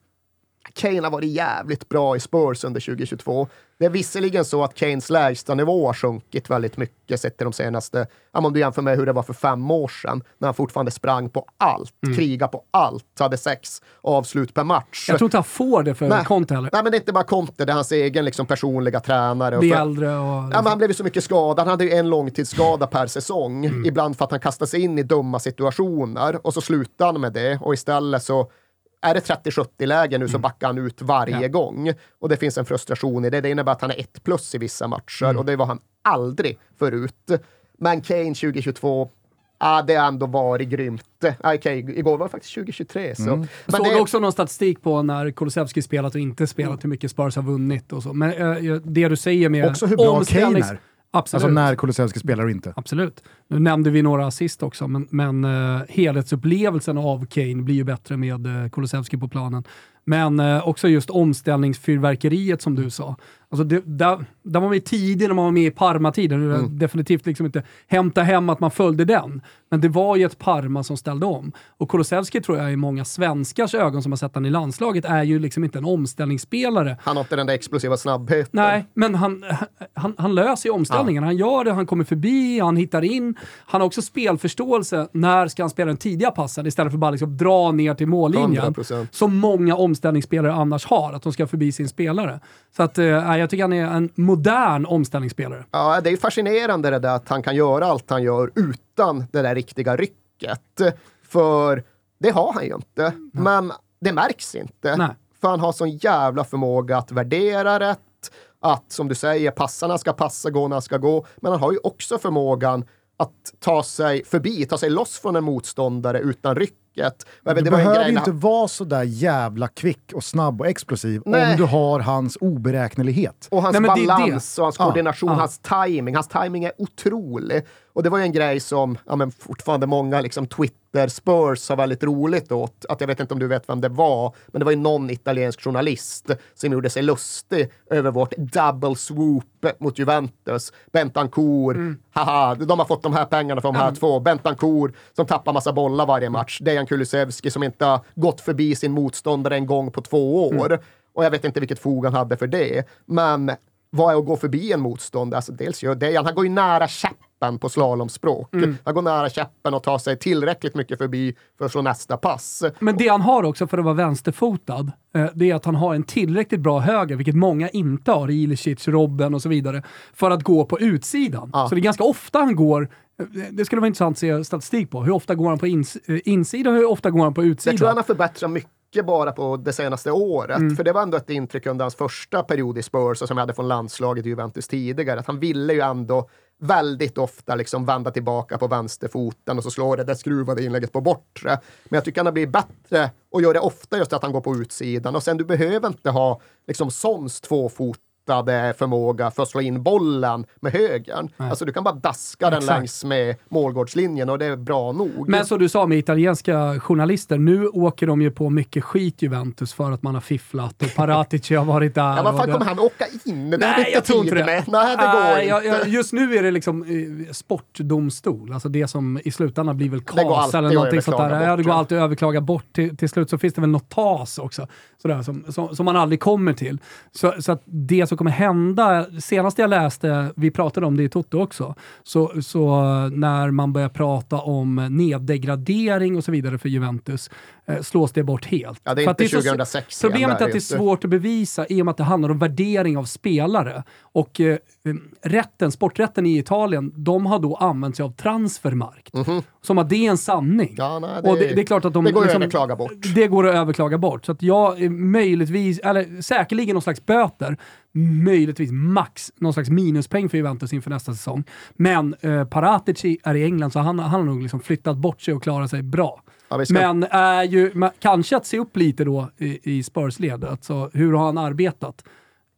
Kane har varit jävligt bra i Spurs under 2022. Det är visserligen så att Kanes lägstanivå har sjunkit väldigt mycket sett till de senaste, om du jämför med hur det var för fem år sedan, när han fortfarande sprang på allt, mm. kriga på allt, hade sex avslut per match. Jag tror inte han får det för Nej. Conte heller. Nej, men det är inte bara Conte, det är hans egen liksom, personliga tränare. Blir äldre och... Ja, men han blev ju så mycket skadad, han hade ju en långtidsskada per säsong, mm. ibland för att han kastade sig in i dumma situationer och så slutade han med det och istället så är det 30-70 lägen nu så mm. backar han ut varje ja. gång. Och det finns en frustration i det. Det innebär att han är ett plus i vissa matcher mm. och det var han aldrig förut. Men Kane 2022, Ja, det har ändå varit grymt. Okej, okay, igår var det faktiskt 2023. Så. Mm. Men Såg det... också någon statistik på när Kulusevski spelat och inte spelat, mm. hur mycket Spurs har vunnit och så. Men äh, det du säger med... Också hur bra Kane är. Absolut. Alltså när Kulusevski spelar och inte. Absolut. Nu nämnde vi några assist också, men, men uh, helhetsupplevelsen av Kane blir ju bättre med uh, Kulusevski på planen. Men uh, också just omställningsfyrverkeriet som du sa. Alltså det, där, där var man ju tidig när man var med i Parma-tiden. Mm. Definitivt liksom inte hämta hem att man följde den. Men det var ju ett Parma som ställde om. Och Kulusevski tror jag i många svenskars ögon som har sett han i landslaget är ju liksom inte en omställningsspelare. Han har inte den där explosiva snabbheten. Nej, men han, han, han löser ju omställningen. Ja. Han gör det, han kommer förbi, han hittar in. Han har också spelförståelse. När ska han spela den tidiga passen istället för bara liksom dra ner till mållinjen. 100%. Som många omställningsspelare annars har, att de ska förbi sin spelare. Så att, eh, jag tycker han är en modern omställningsspelare. Ja, det är fascinerande det där att han kan göra allt han gör utan det där riktiga rycket. För det har han ju inte. Nej. Men det märks inte. Nej. För han har sån jävla förmåga att värdera rätt, att som du säger, passarna ska passa, gå när han ska gå. Men han har ju också förmågan att ta sig förbi, ta sig loss från en motståndare utan ryck snacket. Du det behöver inte vara så där jävla kvick och snabb och explosiv Nej. om du har hans oberäknelighet. Och hans Nej, balans det det. och hans koordination, ah, hans timing. Hans timing är otrolig. Och det var ju en grej som ja, men fortfarande många liksom, Twitter-spurs har väldigt roligt åt. Att jag vet inte om du vet vem det var, men det var ju någon italiensk journalist som gjorde sig lustig över vårt double swoop mot Juventus. Bentancourt, mm. haha, de har fått de här pengarna från de här mm. två. Bentancourt som tappar massa bollar varje match. Dejan Kulusevski som inte har gått förbi sin motståndare en gång på två år. Mm. Och jag vet inte vilket fog han hade för det. Men vad är att gå förbi en motståndare? Alltså dels gör Dejan, han går ju nära käpp käppen på slalomspråk. Mm. Han går nära käppen och tar sig tillräckligt mycket förbi för att slå nästa pass. Men det han har också för att vara vänsterfotad, eh, det är att han har en tillräckligt bra höger, vilket många inte har, Ilicic, Robben och så vidare, för att gå på utsidan. Ja. Så det är ganska ofta han går, eh, det skulle vara intressant att se statistik på, hur ofta går han på ins, eh, insidan och hur ofta går han på Jag tror han utsidan? har förbättrat mycket bara på det senaste året. Mm. För det var ändå ett intryck under hans första period i Spurs och som jag hade från landslaget i Juventus tidigare. Att han ville ju ändå väldigt ofta liksom vända tillbaka på vänsterfoten och så slår det det skruvade inlägget på bortre. Men jag tycker han har blivit bättre och gör det ofta just att han går på utsidan. Och sen du behöver inte ha liksom Sons tvåfotade förmåga för att slå in bollen med högern. Alltså du kan bara daska den Exakt. längs med målgårdslinjen och det är bra nog. Men som du sa med italienska journalister, nu åker de ju på mycket skit Juventus för att man har fifflat och Paratici har varit där. Ja, vad fan kommer han åka in? Det Nej, jag tror inte det. med. Nej, det går Nej, inte. jag, jag, just nu är det liksom eh, sportdomstol, alltså det som i slutändan blir väl KAS eller någonting sånt där. överklaga Ja, det bort, går alltid att överklaga bort. Till, till slut så finns det väl något TAS också, sådär, som, som, som man aldrig kommer till. Så, så att det som kommer hända, senast jag läste, vi pratade om det i Toto också, så, så eh, när man börjar prata om neddegradering och så vidare för Juventus, slås det bort helt. Ja, det är att inte så- 2006 igen, Problemet är att det är svårt att bevisa i och med att det handlar om värdering av spelare. Och eh, rätten, sporträtten i Italien, de har då använt sig av transfermarkt. Som att det är en sanning. Ja, nej, det- och det, det är klart att de... det går att liksom- överklaga bort. Det går att överklaga bort. Så att jag eh, möjligtvis, eller säkerligen någon slags böter, möjligtvis max någon slags minuspeng för Juventus inför nästa säsong. Men eh, Paratici är i England så han, han har nog liksom flyttat bort sig och klarat sig bra. Ja, ska- Men är ju, kanske att se upp lite då i, i Spurs-led. Alltså, hur har han arbetat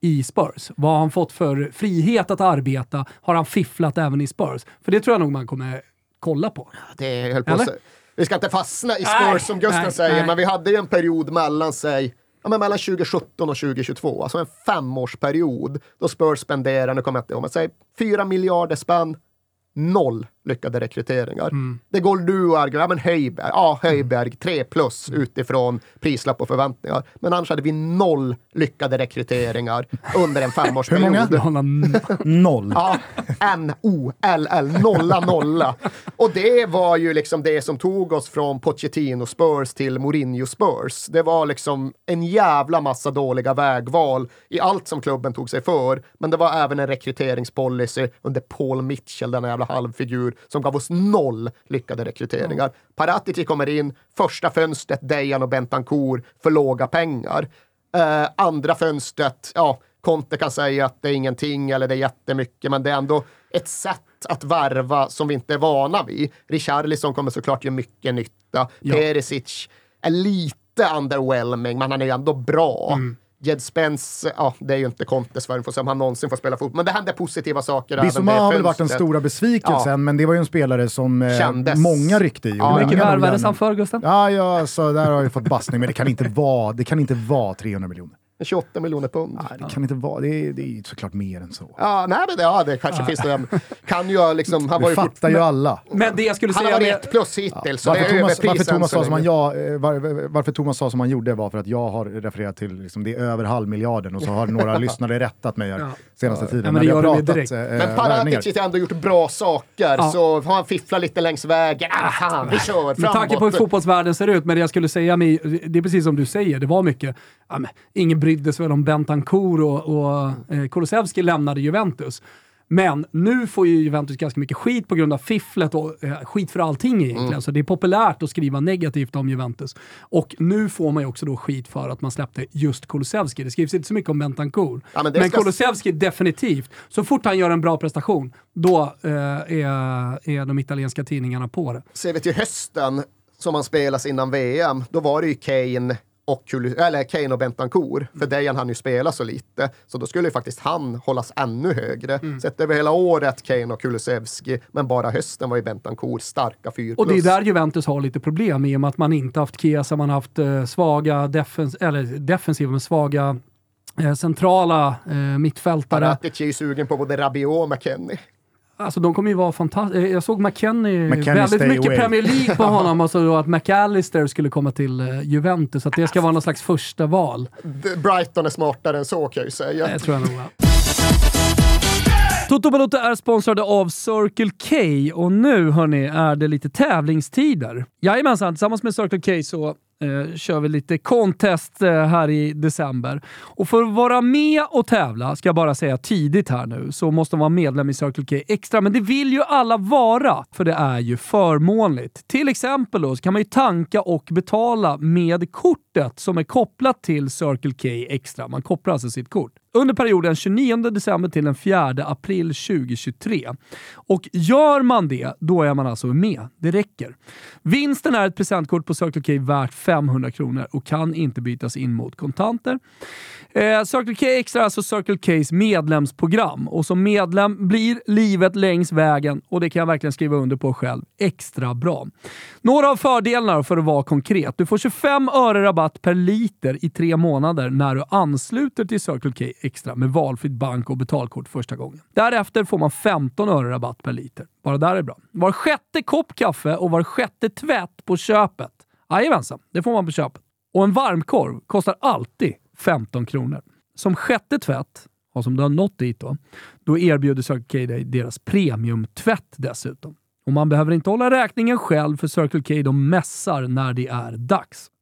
i Spurs? Vad har han fått för frihet att arbeta? Har han fifflat även i Spurs? För det tror jag nog man kommer kolla på. Det höll på Eller? Vi ska inte fastna i Nej, Spurs som Gusten nej, säger, nej. men vi hade ju en period mellan sig Ja, men mellan 2017 och 2022, alltså en femårsperiod då Spurs spenderar, nu kommer jag inte ihåg, men säg 4 miljarder spänn, noll lyckade rekryteringar. Mm. Det går du och argumenterar, ja men Höjberg, ja Höjberg, 3 plus Mm. utifrån prislapp och förväntningar. Men annars hade vi noll lyckade rekryteringar under en femårsperiod. Hur många? Noll. Ja, N-O-L-L, nolla nolla. Och det var ju liksom det som tog oss från Pochettino Spurs till Mourinho Spurs. Det var liksom en jävla massa dåliga vägval i allt som klubben tog sig för. Men det var även en rekryteringspolicy under Paul Mitchell, denna jävla halvfigur, som gav oss noll lyckade rekryteringar. Paratici kommer in, första fönstret Dejan och Bentancourt för låga pengar. Eh, andra fönstret, ja, Conte kan säga att det är ingenting eller det är jättemycket, men det är ändå ett sätt att värva som vi inte är vana vid. Richarlison kommer såklart göra mycket nytta. Ja. Perisic är lite underwhelming, men han är ju ändå bra. Mm. Jed Spence, ja, det är ju inte Contes värvning, får se om han någonsin får spela fotboll. Men det händer positiva saker Bissouma med har väl varit den stora besvikelsen, men det var ju en spelare som eh, många ryckte i. Ja, Hur mycket värvades han för, Gusten? Ja, ja, så där har jag fått bassning, men det kan inte vara, det kan inte vara 300 miljoner. 28 miljoner pund. Nej, det kan inte vara, det är, det är såklart mer än så. Ja, nej, men det, ja, det kanske finns det. Kan ju liksom, han var ju fattar ju alla. Men det jag skulle Han har säga varit med... ett plus hittills, så det Varför Thomas, varför, Thomas så sa som han, länge. ja, eh, var, varför Thomas sa som han gjorde var för att jag har refererat till liksom, det är över halvmiljarden och så har några lyssnare rättat mig här Ja. senaste tiden. men när det har pratat, direkt. eh, Men. Paratici har ändå gjort bra saker, Ja. så har han fifflat lite längs vägen. Ah, fan, vi kör Med framåt. tanke på hur fotbollsvärlden ser ut, men det jag skulle säga, med, det är precis som du säger, det var mycket, ja, men, ingen brydde sig väl om Bentancourt och, och eh, Kulusevski lämnade Juventus. Men nu får ju Juventus ganska mycket skit på grund av fifflet och eh, skit för allting egentligen. Mm. Så det är populärt att skriva negativt om Juventus. Och nu får man ju också då skit för att man släppte just Kulusevski. Det skrivs inte så mycket om Bentancourt. Ja, men men ska- Kulusevski definitivt. Så fort han gör en bra prestation, då eh, är, är de italienska tidningarna på det. Ser vi till hösten, som han spelas innan VM, då var det ju Kane och, eller Kane och Bentancourt. För Dejan han ju spela så lite, så då skulle ju faktiskt han hållas ännu högre. Mm. Sett över hela året Kane och Kulusevski, men bara hösten var ju Bentancourt starka 4 Och det är där Juventus har lite problem i och med att man inte haft Chiesa, man har haft eh, svaga defens eller defensiva, men svaga eh, centrala eh, mittfältare. Paratici är ju sugen på både Rabiot och McKennie. Alltså de kommer ju vara fantastiska. Jag såg McKennie, väldigt mycket away. Premier League på honom och så då att McAllister skulle komma till eh, Juventus, att det ska vara någon slags första val. Brighton är smartare än så kan jag ju säga. Det tror jag nog. Toto Balotto är sponsrade av Circle K och nu hörni är det lite tävlingstider. Jajamensan, tillsammans med Circle K så eh, kör vi lite contest eh, här i december. Och för att vara med och tävla, ska jag bara säga tidigt här nu, så måste man vara medlem i Circle K Extra. Men det vill ju alla vara, för det är ju förmånligt. Till exempel då, så kan man ju tanka och betala med kortet som är kopplat till Circle K Extra. Man kopplar alltså sitt kort under perioden 29 december till den 4 april 2023. Och gör man det, då är man alltså med. Det räcker. Vinsten är ett presentkort på Circle K värt 500 kronor och kan inte bytas in mot kontanter. Eh, Circle K Extra är alltså Circle Ks medlemsprogram och som medlem blir livet längs vägen, och det kan jag verkligen skriva under på själv, extra bra. Några av fördelarna för att vara konkret. Du får 25 öre rabatt per liter i tre månader när du ansluter till Circle K Extra med valfritt bank och betalkort första gången. Därefter får man 15 öre rabatt per liter. Bara där är bra. Var sjätte kopp kaffe och var sjätte tvätt på köpet. Jajamensan, det får man på köpet. Och en varmkorv kostar alltid 15 kronor. Som sjätte tvätt, och som du har nått dit då, då erbjuder Circle K dig deras premiumtvätt dessutom. Och man behöver inte hålla räkningen själv för Circle K de mässar när det är dags.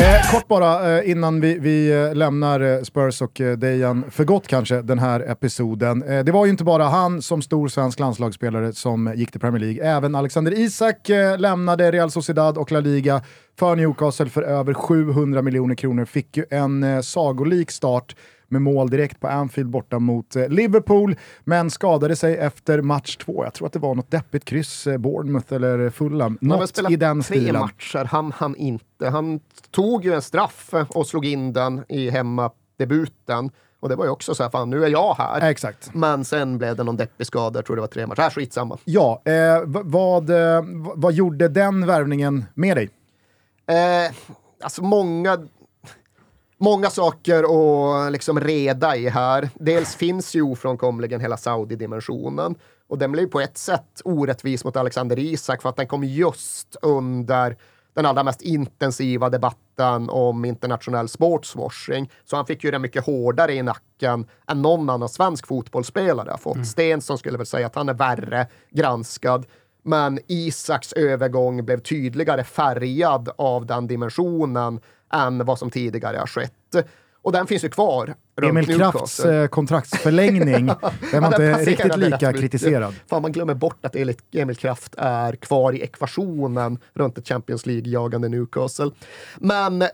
Eh, kort bara eh, innan vi, vi eh, lämnar eh, Spurs och eh, Dejan för gott kanske den här episoden. Eh, det var ju inte bara han som stor svensk landslagsspelare som gick till Premier League. Även Alexander Isak eh, lämnade Real Sociedad och La Liga för Newcastle för över 700 miljoner kronor. Fick ju en eh, sagolik start med mål direkt på Anfield borta mot eh, Liverpool, men skadade sig efter match två. Jag tror att det var något deppigt kryss, eh, Bournemouth eller Fulham. Något i den tre stilen. matcher, han han inte. Han tog ju en straff och slog in den i hemmadebuten. Och det var ju också så här, fan nu är jag här. Exakt. Men sen blev det någon deppig skada, jag tror det var tre matcher. Äh, skitsamma. Ja, eh, vad, eh, vad gjorde den värvningen med dig? Eh, alltså många, många saker att liksom reda i här. Dels finns ju ofrånkomligen hela Saudi-dimensionen. Och den blev på ett sätt orättvis mot Alexander Isak för att den kom just under den allra mest intensiva debatten om internationell sportswashing. Så han fick ju det mycket hårdare i nacken än någon annan svensk fotbollsspelare har fått. Stensson skulle väl säga att han är värre granskad. Men Isaks övergång blev tydligare färgad av den dimensionen än vad som tidigare har skett. Och den finns ju kvar. Emil Krafts eh, kontraktsförlängning, den var inte riktigt lika kritiserad. Fan, man glömmer bort att Emil Kraft är kvar i ekvationen runt ett Champions League-jagande Newcastle. Men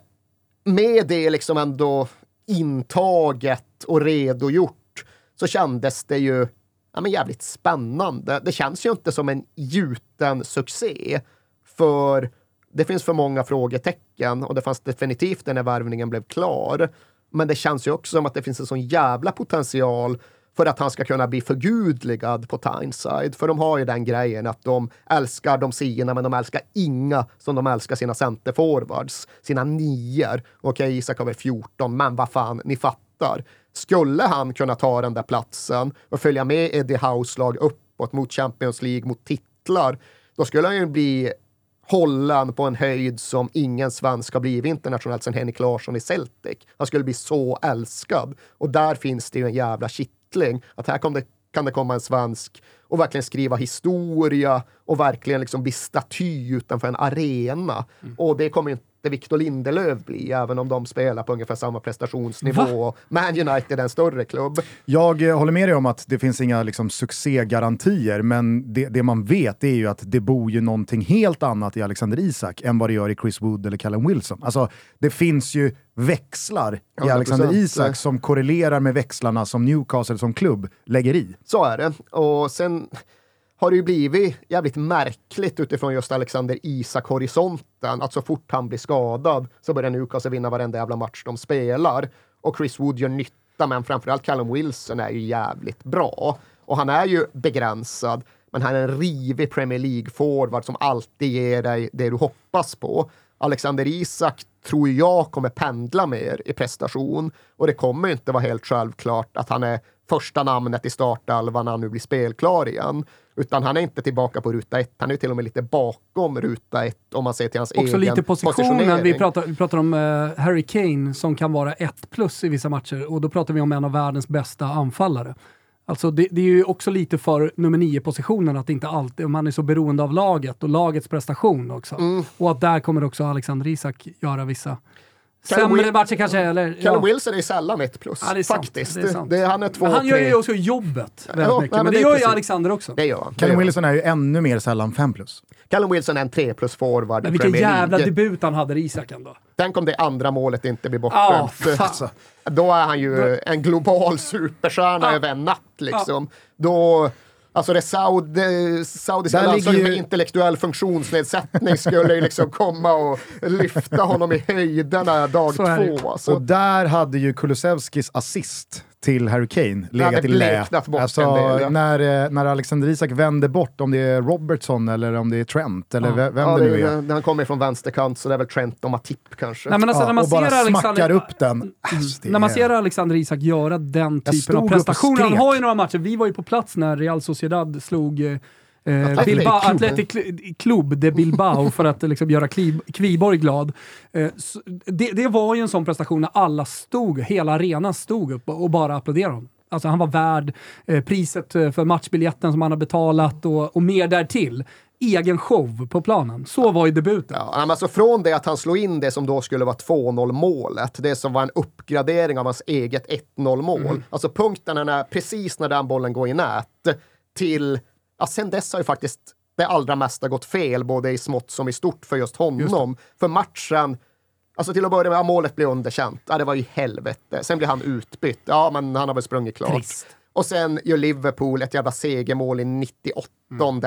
med det liksom ändå intaget och redogjort så kändes det ju ja, men jävligt spännande. Det känns ju inte som en gjuten succé, för det finns för många frågetecken och det fanns definitivt när värvningen blev klar. Men det känns ju också som att det finns en sån jävla potential för att han ska kunna bli förgudligad på Tyneside. För de har ju den grejen att de älskar de sina, men de älskar inga som de älskar sina centerforwards, sina nior. Okej, Isak har väl 14, men vad fan, ni fattar. Skulle han kunna ta den där platsen och följa med Eddie House lag uppåt mot Champions League, mot titlar, då skulle han ju bli hållan på en höjd som ingen svensk har blivit internationellt sedan Henrik Larsson i Celtic. Han skulle bli så älskad. Och där finns det ju en jävla kittling. Att här det, kan det komma en svensk och verkligen skriva historia och verkligen liksom bli staty utanför en arena. Och det kommer ju inte Victor Lindelöf bli, även om de spelar på ungefär samma prestationsnivå. Man United är en större klubb. Jag eh, håller med dig om att det finns inga liksom, succégarantier, men det, det man vet är ju att det bor ju någonting helt annat i Alexander Isak än vad det gör i Chris Wood eller Callum Wilson. Alltså, det finns ju växlar i 100%. Alexander Isak som korrelerar med växlarna som Newcastle som klubb lägger i. Så är det. Och sen har det ju blivit jävligt märkligt utifrån just Alexander Isak-horisonten. Att så fort han blir skadad så börjar Newcastle vinna varenda jävla match de spelar. Och Chris Wood gör nytta, men framförallt Callum Wilson är ju jävligt bra. Och han är ju begränsad. men han är en rivig Premier League-forward som alltid ger dig det du hoppas på. Alexander Isak tror jag kommer pendla mer i prestation och det kommer inte vara helt självklart att han är första namnet i startelvan när han nu blir spelklar igen. Utan han är inte tillbaka på ruta ett, han är till och med lite bakom ruta ett om man ser till hans Också egen lite positionen. Vi pratar, vi pratar om uh, Harry Kane som kan vara ett plus i vissa matcher och då pratar vi om en av världens bästa anfallare. Alltså det, det är ju också lite för nummer nio-positionen att inte alltid, man är så beroende av laget och lagets prestation också. Mm. Och att där kommer också Alexander Isak göra vissa sämre matcher kanske. Eller, Callum ja. Wilson är sällan ett plus, Ja, det är sant. faktiskt. Det är. Det, han är två, Men han gör ju också jobbet väldigt Ja, mycket. nej, men men det det gör ju. Alexander också. Det gör han. Callum. Wilson är ju ännu mer sällan 5 plus. Callum Wilson är en 3 plus forward Men vilken jävla League. debut han hade i Isak ändå. Tänk om det andra målet inte blir bortdömt. fan. Då är han ju en global superstjärna Ja. över en natt liksom. Då, alltså det saudi, saudiska landslaget med ju- intellektuell funktionsnedsättning skulle ju liksom komma och lyfta honom i höjderna dag två. Alltså. Och där hade ju Kulusevskis assist till Harry Kane legat i lä. Alltså, när, eh, när Alexander Isak vänder bort, om det är Robertson eller om det är Trent eller Ja. ve- vem Ja, det det, nu är. det, han kommer från vänsterkant så det är väl Trent och Matip kanske. Nej, men alltså, Ja, när man och bara ser Alexander, smackar upp den. Alltså, det När man ser Alexander Isak göra den typen av prestationer, han har ju några matcher, vi var ju på plats när Real Sociedad slog eh, Bilbao. Athletic Cl- Club de Bilbao för att liksom, göra Kviborg glad. Eh, så, det, det var ju en sån prestation när alla stod, hela arenan stod upp och bara applåderade honom. Alltså han var värd eh, priset eh, för matchbiljetten som han har betalat och, och mer därtill. Egen show på planen. Så var ju debuten. Ja, alltså från det att han slog in det som då skulle vara 2-0 målet, det som var en uppgradering av hans eget 1-0 mål. Alltså punkten är när, precis när den bollen går i nät, till, ja sen dess har ju faktiskt det allra mesta gått fel, både i smått som i stort för just honom. för matchen, Alltså till att börja med, ja, målet blev underkänt. Ja, det var ju helvete. Sen blir han utbytt. Ja, men han har väl sprungit klart. Trist. Och sen gör Liverpool ett jävla segermål i 98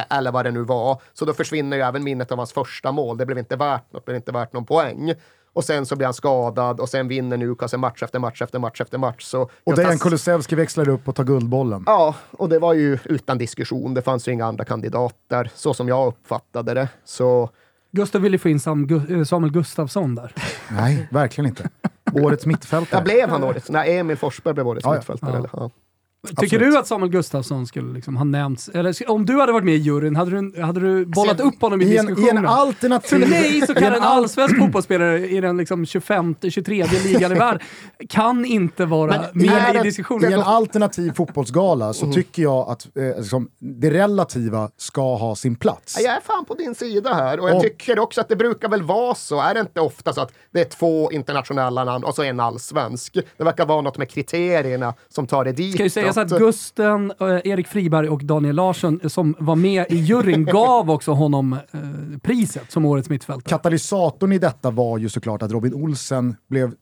eller vad det nu var. Så då försvinner ju även minnet av hans första mål. Det blev inte värt något, det blev inte värt någon poäng. Och sen så blir han skadad och sen vinner Newcastle match efter match efter match efter match. Så Och Dejan Kulusevski växlar upp och tar guldbollen. Ja, och det var ju utan diskussion. Det fanns ju inga andra kandidater, så som jag uppfattade det. Så Gustav ville få in Sam, Gu- eh, Samuel Gustafsson där. Nej, verkligen inte. Årets mittfältare. blev han årets. Nej, Emil Forsberg blev årets Ja, ja. mittfältare. Ja. eller? Ja. Tycker Absolut. du att Samuel Gustafsson skulle liksom ha nämnts? Eller om du hade varit med i juryn, hade du, hade du bollat Alltså, upp honom i, I en, I diskussionen? en alternativ... För mig så i kan en en al- allsvensk fotbollsspelare i den liksom 25, 23 ligan i världen kan inte vara Men med i diskussionen. I en alternativ fotbollsgala Mm. så tycker jag att eh, liksom, det relativa ska ha sin plats. Ja, Jag är fan på din sida här och jag Och- tycker också att det brukar väl vara så. Är det inte ofta så att det är två internationella namn och så en allsvensk? Det verkar vara något med kriterierna som tar det dit. Ju sägas att Gusten, eh, Erik Friberg och Daniel Larsson eh, som var med i juryn gav också honom eh, priset som årets mittfältare. Katalysatorn i detta var ju såklart att Robin Olsen blev eh,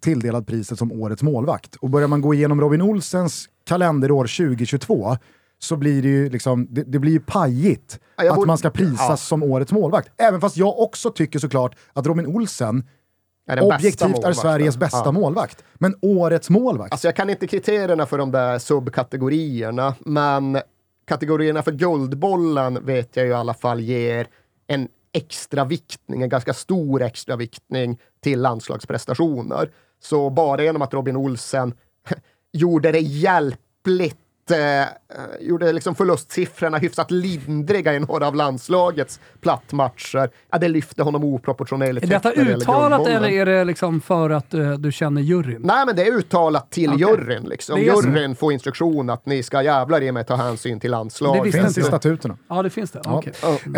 tilldelad priset som årets målvakt. Och börjar man gå igenom Robin Olsens kalenderår 2022 så blir det ju liksom, det, det blir ju pajigt Ja, jag att borde- man ska prisas ja. som årets målvakt. Även fast jag också tycker såklart att Robin Olsen är objektivt är. Sveriges bästa Ja. målvakt. Men årets målvakt? Alltså jag kan inte kriterierna för de där subkategorierna, men kategorierna för Guldbollen vet jag ju i alla fall ger en extra viktning, en ganska stor extra viktning till landslagsprestationer. Så bara genom att Robin Olsen gjorde det hjälpligt eh, gjorde liksom förlustsiffrorna hyfsat lindriga i några av landslagets plattmatcher. Ja, det lyfte honom oproportionerligt Är detta det uttalat eller är det liksom för att eh, du känner juryn? Nej, men det är uttalat till Okej. juryn. Liksom. Det. Juryn får instruktion att ni ska jävlar ge mig ta hänsyn till Det landslaget. visste finns i statuterna. Ja, det finns det. Ja.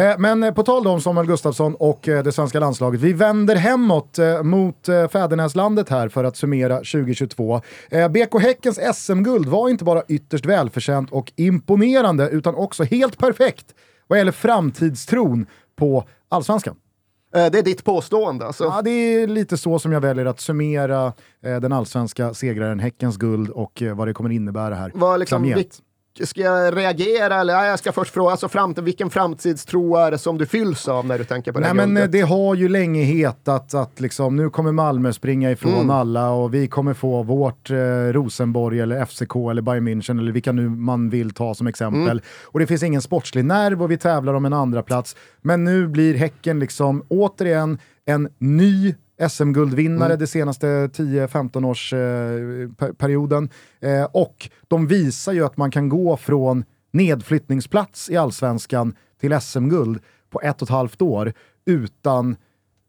Eh, Men eh, på tal om Samuel Gustafsson och eh, det svenska landslaget. Vi vänder hemåt eh, mot eh, fäderneslandet här för att summera 2022. Eh, BK Häckens SM-guld var inte bara ytterst välförtjänt och imponerande utan också helt perfekt vad gäller framtidstron på allsvenskan. Eh, Det är ditt påstående. Alltså. Ja, det är lite så som jag väljer att summera eh, den allsvenska segraren Häckens guld och eh, vad det kommer innebära här Vad liksom framgent. Ska jag reagera eller nej, jag ska först fråga, alltså fram, vilken framtidstro är det som du fylls av när du tänker på det Nej, men eh, det har ju länge hetat att, att liksom, nu kommer Malmö springa ifrån Mm. alla och vi kommer få vårt eh, Rosenborg eller FCK eller Bayern München eller vilka nu man vill ta som exempel. Mm. Och det finns ingen sportslig nerv och vi tävlar om en andra plats. Men nu blir Häcken liksom återigen en ny SM-guldvinnare Mm. de senaste 10-15 års eh, per- perioden. Eh, och de visar ju att man kan gå från nedflyttningsplats i allsvenskan till SM-guld på ett och ett halvt år utan,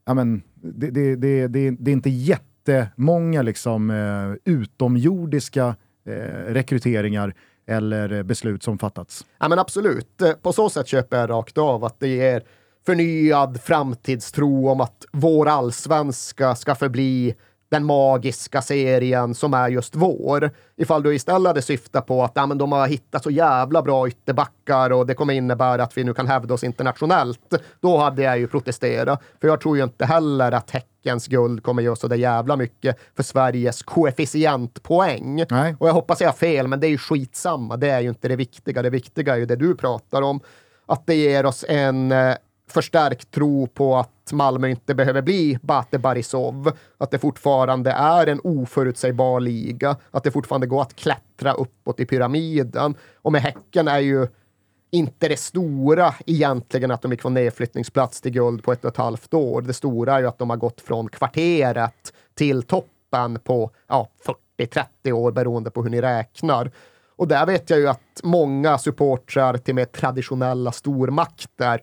ja men, det, det, det, det, är inte jättemånga liksom, eh, utomjordiska eh, rekryteringar eller beslut som fattats. Ja, men absolut. Eh, På så sätt köper jag rakt av att det ger förnyad framtidstro om att vår allsvenska ska förbli den magiska serien som är just vår. Ifall du istället hade syftat på att ja, men de har hittat så jävla bra ytterbackar och det kommer innebära att vi nu kan hävda oss internationellt. Då hade jag ju protesterat. För jag tror ju inte heller att Häckens guld kommer göra så där jävla mycket för Sveriges koefficientpoäng. Nej. Och jag hoppas jag har fel, men det är ju skitsamma. Det är ju inte det viktiga. Det viktiga är ju det du pratar om. Att det ger oss en eh, förstärkt tro på att Malmö inte behöver bli Bate Barisov. Att det fortfarande är en oförutsägbar liga. Att det fortfarande går att klättra uppåt i pyramiden. Och med Häcken är ju inte det stora egentligen att de gick från nedflyttningsplats till guld på ett och ett halvt år. Det stora är ju att de har gått från kvarteret till toppen på ja, 40-30 år beroende på hur ni räknar. Och där vet jag ju att många supportrar till mer traditionella stormakter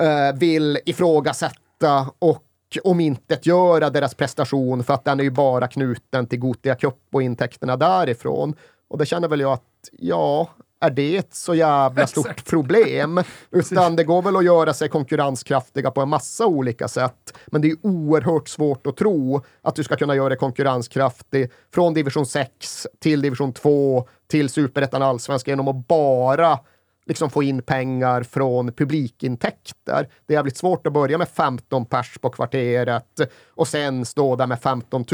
eh, vill ifrågasätta och om inte göra deras prestation för att den är ju bara knuten till Gothia Cup och intäkterna därifrån. Och det känner väl jag att, ja, är det ett så jävla stort problem? Utan det går väl att göra sig konkurrenskraftiga på en massa olika sätt. Men det är oerhört svårt att tro att du ska kunna göra dig konkurrenskraftig från division 6 till division 2 till superettan allsvenskan genom att bara liksom få in pengar från publikintäkter. Det är jävligt svårt att börja med 15 pers på kvarteret och sen stå där med 15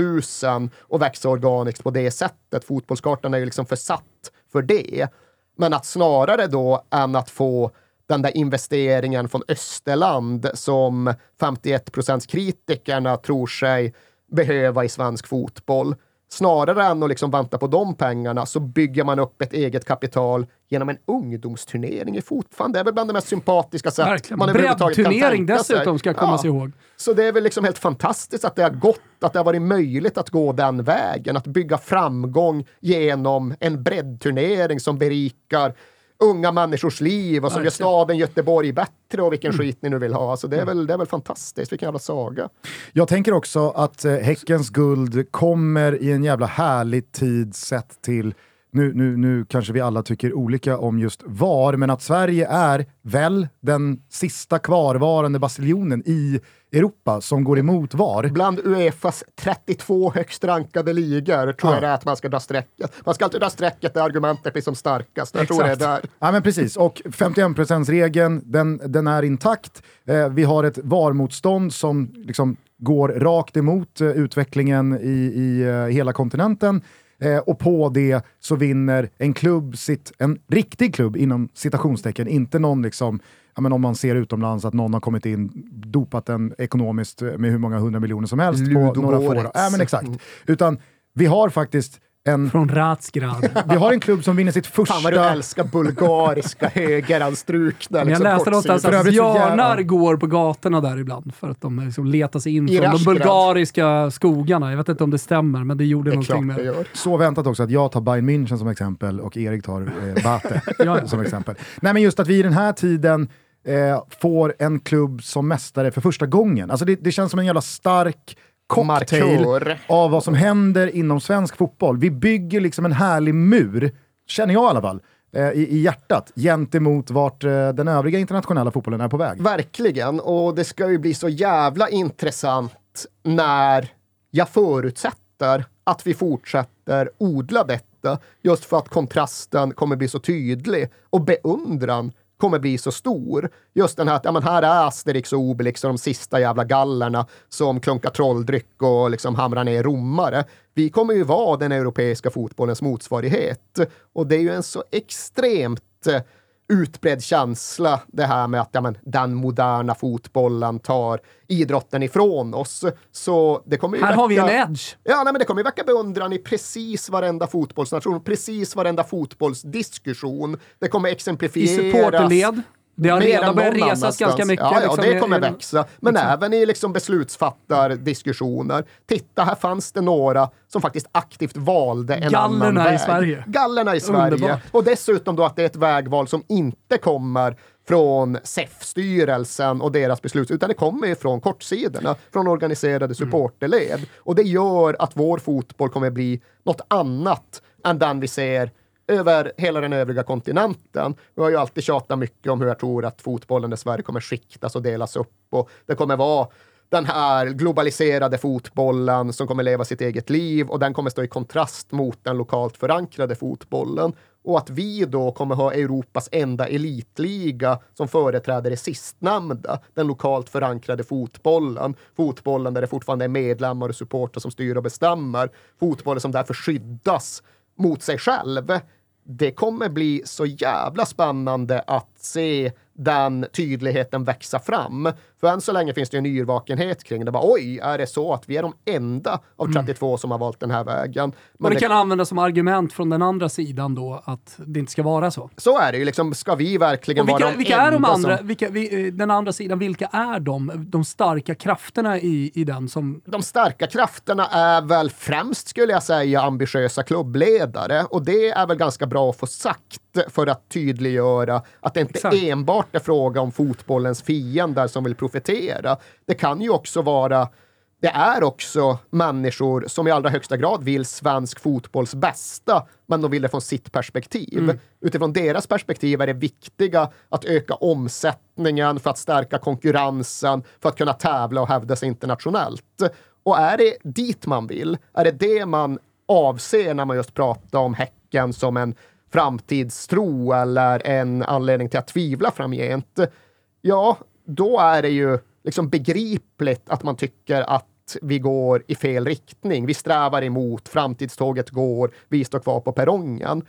000 och växa organiskt på det sättet. Fotbollskartan är ju liksom försatt för det. Men att snarare då än att få den där investeringen från Österland som 51 kritikerna tror sig behöva i svensk fotboll. Snarare än att liksom vänta på de pengarna så bygger man upp ett eget kapital genom en ungdomsturnering i fotboll. Det är väl bland det mest sympatiska sätt Verkligen. man överhuvudtaget kan tänka sig. dessutom ska kommas Ja. ihåg. Så det är väl liksom helt fantastiskt att det har gått, att det har varit möjligt att gå den vägen, att bygga framgång genom en breddturnering som berikar unga människors liv och som gör staden Göteborg bättre och vilken Mm. skit ni nu vill ha. Alltså det, är väl, det är väl fantastiskt, vilken jävla saga. Jag tänker också att eh, Häckens guld kommer i en jävla härlig tid sett till nu, nu, nu kanske vi alla tycker olika om just VAR, men att Sverige är väl den sista kvarvarande basiljonen i Europa som går emot VAR. Bland Uefas 32 högst rankade ligor tror Ja. jag det är att man ska dra strecket. Man ska alltid dra strecket där argumentet blir som starkast. Jag tror det är där. Ja men precis, och 51%-regeln den, den är intakt. Eh, vi har ett VAR-motstånd som liksom går rakt emot eh, utvecklingen i, i eh, hela kontinenten. Eh, och på det så vinner en klubb sitt, en riktig klubb inom citationstecken, inte någon liksom Ja, men om man ser utomlands att någon har kommit in, dopat den ekonomiskt med hur många hundra miljoner som helst på några få år. Ja, men exakt. Utan vi har faktiskt en, Från Ratsgrad. vi har en klubb som vinner sitt första... Fan vad du älskar bulgariska högeranstrukna Men jag liksom, läste någonstans att björnar går på gatorna där ibland för att de liksom letar sig in I från de Rashgrad. bulgariska skogarna. Jag vet inte om det stämmer, men det gjorde Det någonting klart det med... gör. Så väntat också att jag tar Bayern München som exempel och Erik tar eh, Bate Ja. som exempel. Nej men just att vi i den här tiden eh, får en klubb som mästare för första gången. Alltså det, det känns som en jävla stark cocktail Markör. av vad som händer inom svensk fotboll. Vi bygger liksom en härlig mur, känner jag i alla fall, eh, i, i hjärtat gentemot vart eh, den övriga internationella fotbollen är på väg. Verkligen, och det ska ju bli så jävla intressant när jag förutsätter att vi fortsätter odla detta just för att kontrasten kommer bli så tydlig och beundran kommer bli så stor. Just den här att ja, men här är Asterix och Obelix och de sista jävla gallerna som klunkar trolldryck och liksom hamrar ner romare. Vi kommer ju vara den europeiska fotbollens motsvarighet. Och det är ju en så extremt eh, utbredd känsla det här med att ja, men, den moderna fotbollen tar idrotten ifrån oss. Så det kommer ju Här har vi en väcka- edge. Ja, nej, men det kommer ju väcka beundran i precis varenda fotbollsnation, precis varenda fotbollsdiskussion. Det kommer I exemplifieras. supporterled. Det har redan börjat resas annanstans. ganska mycket. Ja, ja liksom, det i- kommer i- växa. Men även i liksom beslutsfattardiskussioner. Titta, här fanns det några som faktiskt aktivt valde en Gallerna annan i väg. Sverige. Gallerna i Sverige. Underbart. Och dessutom då att det är ett vägval som inte kommer från SEF-styrelsen och deras beslut, utan det kommer ju från kortsidorna, från organiserade Mm. supporterled. Och det gör att vår fotboll kommer bli något annat än den vi ser över hela den övriga kontinenten. Vi har ju alltid tjatat mycket om hur jag tror att fotbollen i Sverige kommer skiktas och delas upp och det kommer vara den här globaliserade fotbollen som kommer leva sitt eget liv och den kommer stå i kontrast mot den lokalt förankrade fotbollen. Och att vi då kommer ha Europas enda elitliga som företräder det sistnämnda, den lokalt förankrade fotbollen. Fotbollen där det fortfarande är medlemmar och supportrar som styr och bestämmer. Fotbollen som därför skyddas mot sig själv. Det kommer bli så jävla spännande att se den tydligheten växa fram. För än så länge finns det en yrvakenhet kring det. Bara, Oj, är det så att vi är de enda av 32 som har valt den här vägen? Men Och det det- kan användas som argument från den andra sidan då, att det inte ska vara så. så är det ju. Liksom, ska vi verkligen vilka, vara de vilka är de enda andra, som... vilka, vi, eh, den andra sidan, vilka är de, de starka krafterna i, i den som... de starka krafterna är väl främst, skulle jag säga, ambitiösa klubbledare. Och det är väl ganska bra att få sagt för att tydliggöra att det inte Exakt. enbart är fråga om fotbollens fiender som vill profitera. Det kan ju också vara det är också människor som i allra högsta grad vill svensk fotbolls bästa, men de vill det från sitt perspektiv. Utifrån deras perspektiv är det viktiga att öka omsättningen för att stärka konkurrensen, för att kunna tävla och hävda sig internationellt. Och är det dit man vill, är det det man avser när man just pratar om Häcken som en framtidstro eller en anledning till att tvivla framgent, ja, då är det ju liksom begripligt att man tycker att vi går i fel riktning. Vi strävar emot, framtidståget går, vi står kvar på perrongen.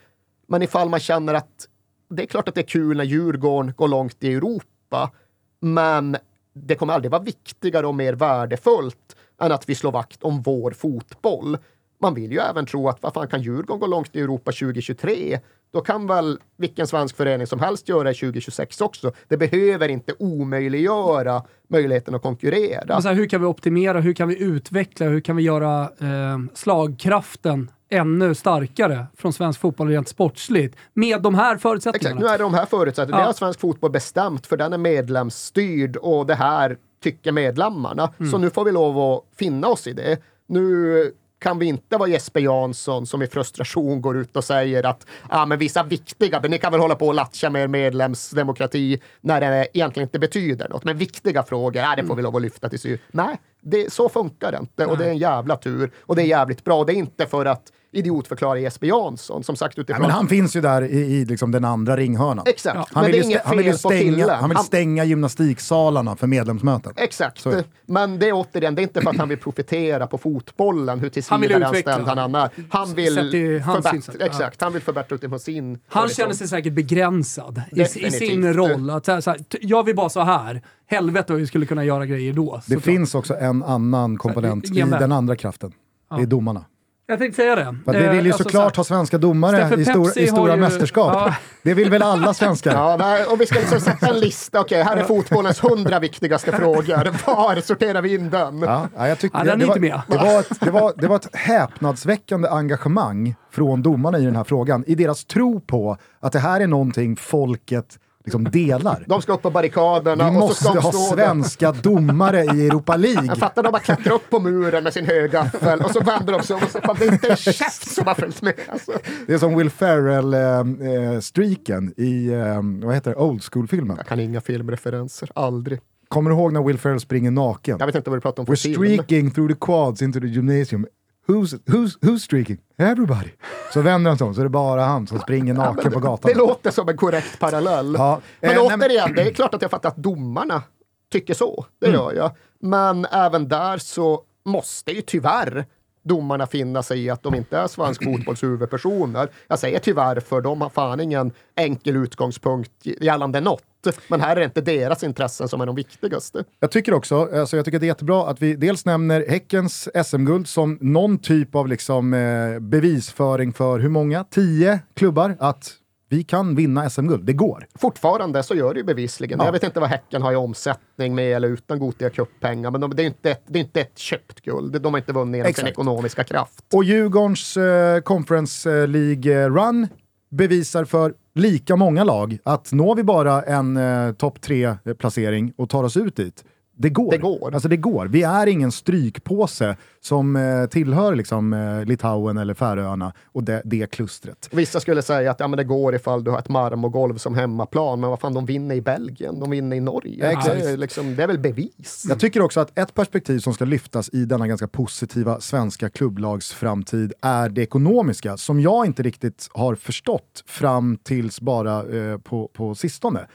Men ifall man känner att det är klart att det är kul när Djurgården går långt i Europa, men det kommer aldrig vara viktigare och mer värdefullt än att vi slår vakt om vår fotboll. Man vill ju även tro att vad fan kan Djurgården gå långt i Europa 2023? Då kan väl vilken svensk förening som helst göra det 2026 också. Det behöver inte omöjliggöra möjligheten att konkurrera. Men så här, hur kan vi optimera, hur kan vi utveckla, hur kan vi göra eh, slagkraften ännu starkare från svensk fotboll rent sportsligt med de här Exakt, förutsättningarna? nu är det de här förutsättningarna. Ja. Det har svensk fotboll bestämt för den är medlemsstyrd och det här tycker medlemmarna. Så nu får vi lov att finna oss i det. Nu kan vi inte vara Jesper Jansson som i frustration går ut och säger att ah, men vissa viktiga, men ni kan väl hålla på och latcha med er medlemsdemokrati när det egentligen inte betyder något. Men viktiga frågor, ah, det får vi lov att lyfta till syr. Nej, det, så funkar det inte och det är en jävla tur och det är jävligt bra. Det är inte för att idiotförklara Jesper Jansson, som sagt Ja, utifrån... men han finns ju där i, i liksom den andra ringhörnan. Exakt, Han men vill, det är han vill på stänga, killen. han vill Han- stänga gymnastiksalarna för medlemsmöten. Exakt. Det. Men det är återigen, det är inte för att han vill profitera på fotbollen, hur Han vill tillsvidareanställd utveckla. han är. Han vill, förbättra, ja. exakt, han vill förbättra utifrån sin Han känner sig säkert begränsad i, i sin roll. Att så här, jag vill bara så här. Helvete vad vi skulle kunna göra grejer då. Det finns också en annan komponent i genväg. den andra kraften. Det är domarna. Jag tänkte säga det. För Eh, vill ju alltså såklart så ha svenska domare i, stor, i stora ju- mästerskap. Ja. Det vill väl alla svenskar? Ja, nej, och vi ska liksom sätta en lista. Okej, här är fotbollens hundra viktigaste frågor. Var sorterar vi in den? Ja, ja, jag tycker, Ja, den är det, var, inte med. det, var ett, det, var, det var ett häpnadsväckande engagemang från domarna i den här frågan. I deras tro på att det här är någonting folket liksom delar. De ska upp på barrikaderna Vi och så ska måste ha stå där. svenska domare i Europa League. Jag fattar, de bara klättrar upp på muren med sin högaffel och så vänder de sig om och så fan, det är inte en käft som har följt med. Alltså. Det är som Will Ferrell-streaken i, eh, vad heter det, Old School-filmen. Jag kan inga filmreferenser, aldrig. Kommer du ihåg när Will Ferrell springer naken? Jag vet inte vad du pratar om för We're film. streaking through the quads into the gymnasium. who's, who's, who's streaking? Everybody. Så vänder han sig om så är det bara han som springer naken på gatan. Det låter som en korrekt parallell. Ja, Men eh, återigen, det är klart att jag fattar att domarna tycker så. Det Mm. gör jag. Men även där så måste ju tyvärr domarna finna sig i att de inte är svensk fotbolls huvudpersoner. Jag säger tyvärr för de har fan ingen enkel utgångspunkt gällande något. Men här är det inte deras intressen som är de viktigaste. Jag tycker också, alltså jag tycker det är jättebra att vi dels nämner Häckens SM-guld som någon typ av liksom, eh, bevisföring för hur många? Tio klubbar? Att vi kan vinna SM-guld. Det går. Fortfarande så gör det ju bevisligen. Ja. Jag vet inte vad Häcken har i omsättning med eller utan Gothia Cup-pengar, men de, det, är inte ett, det är inte ett köpt guld. De har inte vunnit genom sin ekonomiska kraft. Och Djurgårdens eh, Conference League-run bevisar för lika många lag att når vi bara en eh, topp tre-placering och tar oss ut dit, det går. Det går. Alltså det går. Vi är ingen strykpåse som eh, tillhör liksom, eh, Litauen eller Färöarna och det, det klustret. Vissa skulle säga att ja, men det går ifall du har ett marmorgolv som hemmaplan, men vad fan, de vinner i Belgien, de vinner i Norge. Exakt. Det, är liksom, det är väl bevis. Jag tycker också att ett perspektiv som ska lyftas i denna ganska positiva svenska klubblagsframtid är det ekonomiska, som jag inte riktigt har förstått fram tills bara eh, på, på sistone.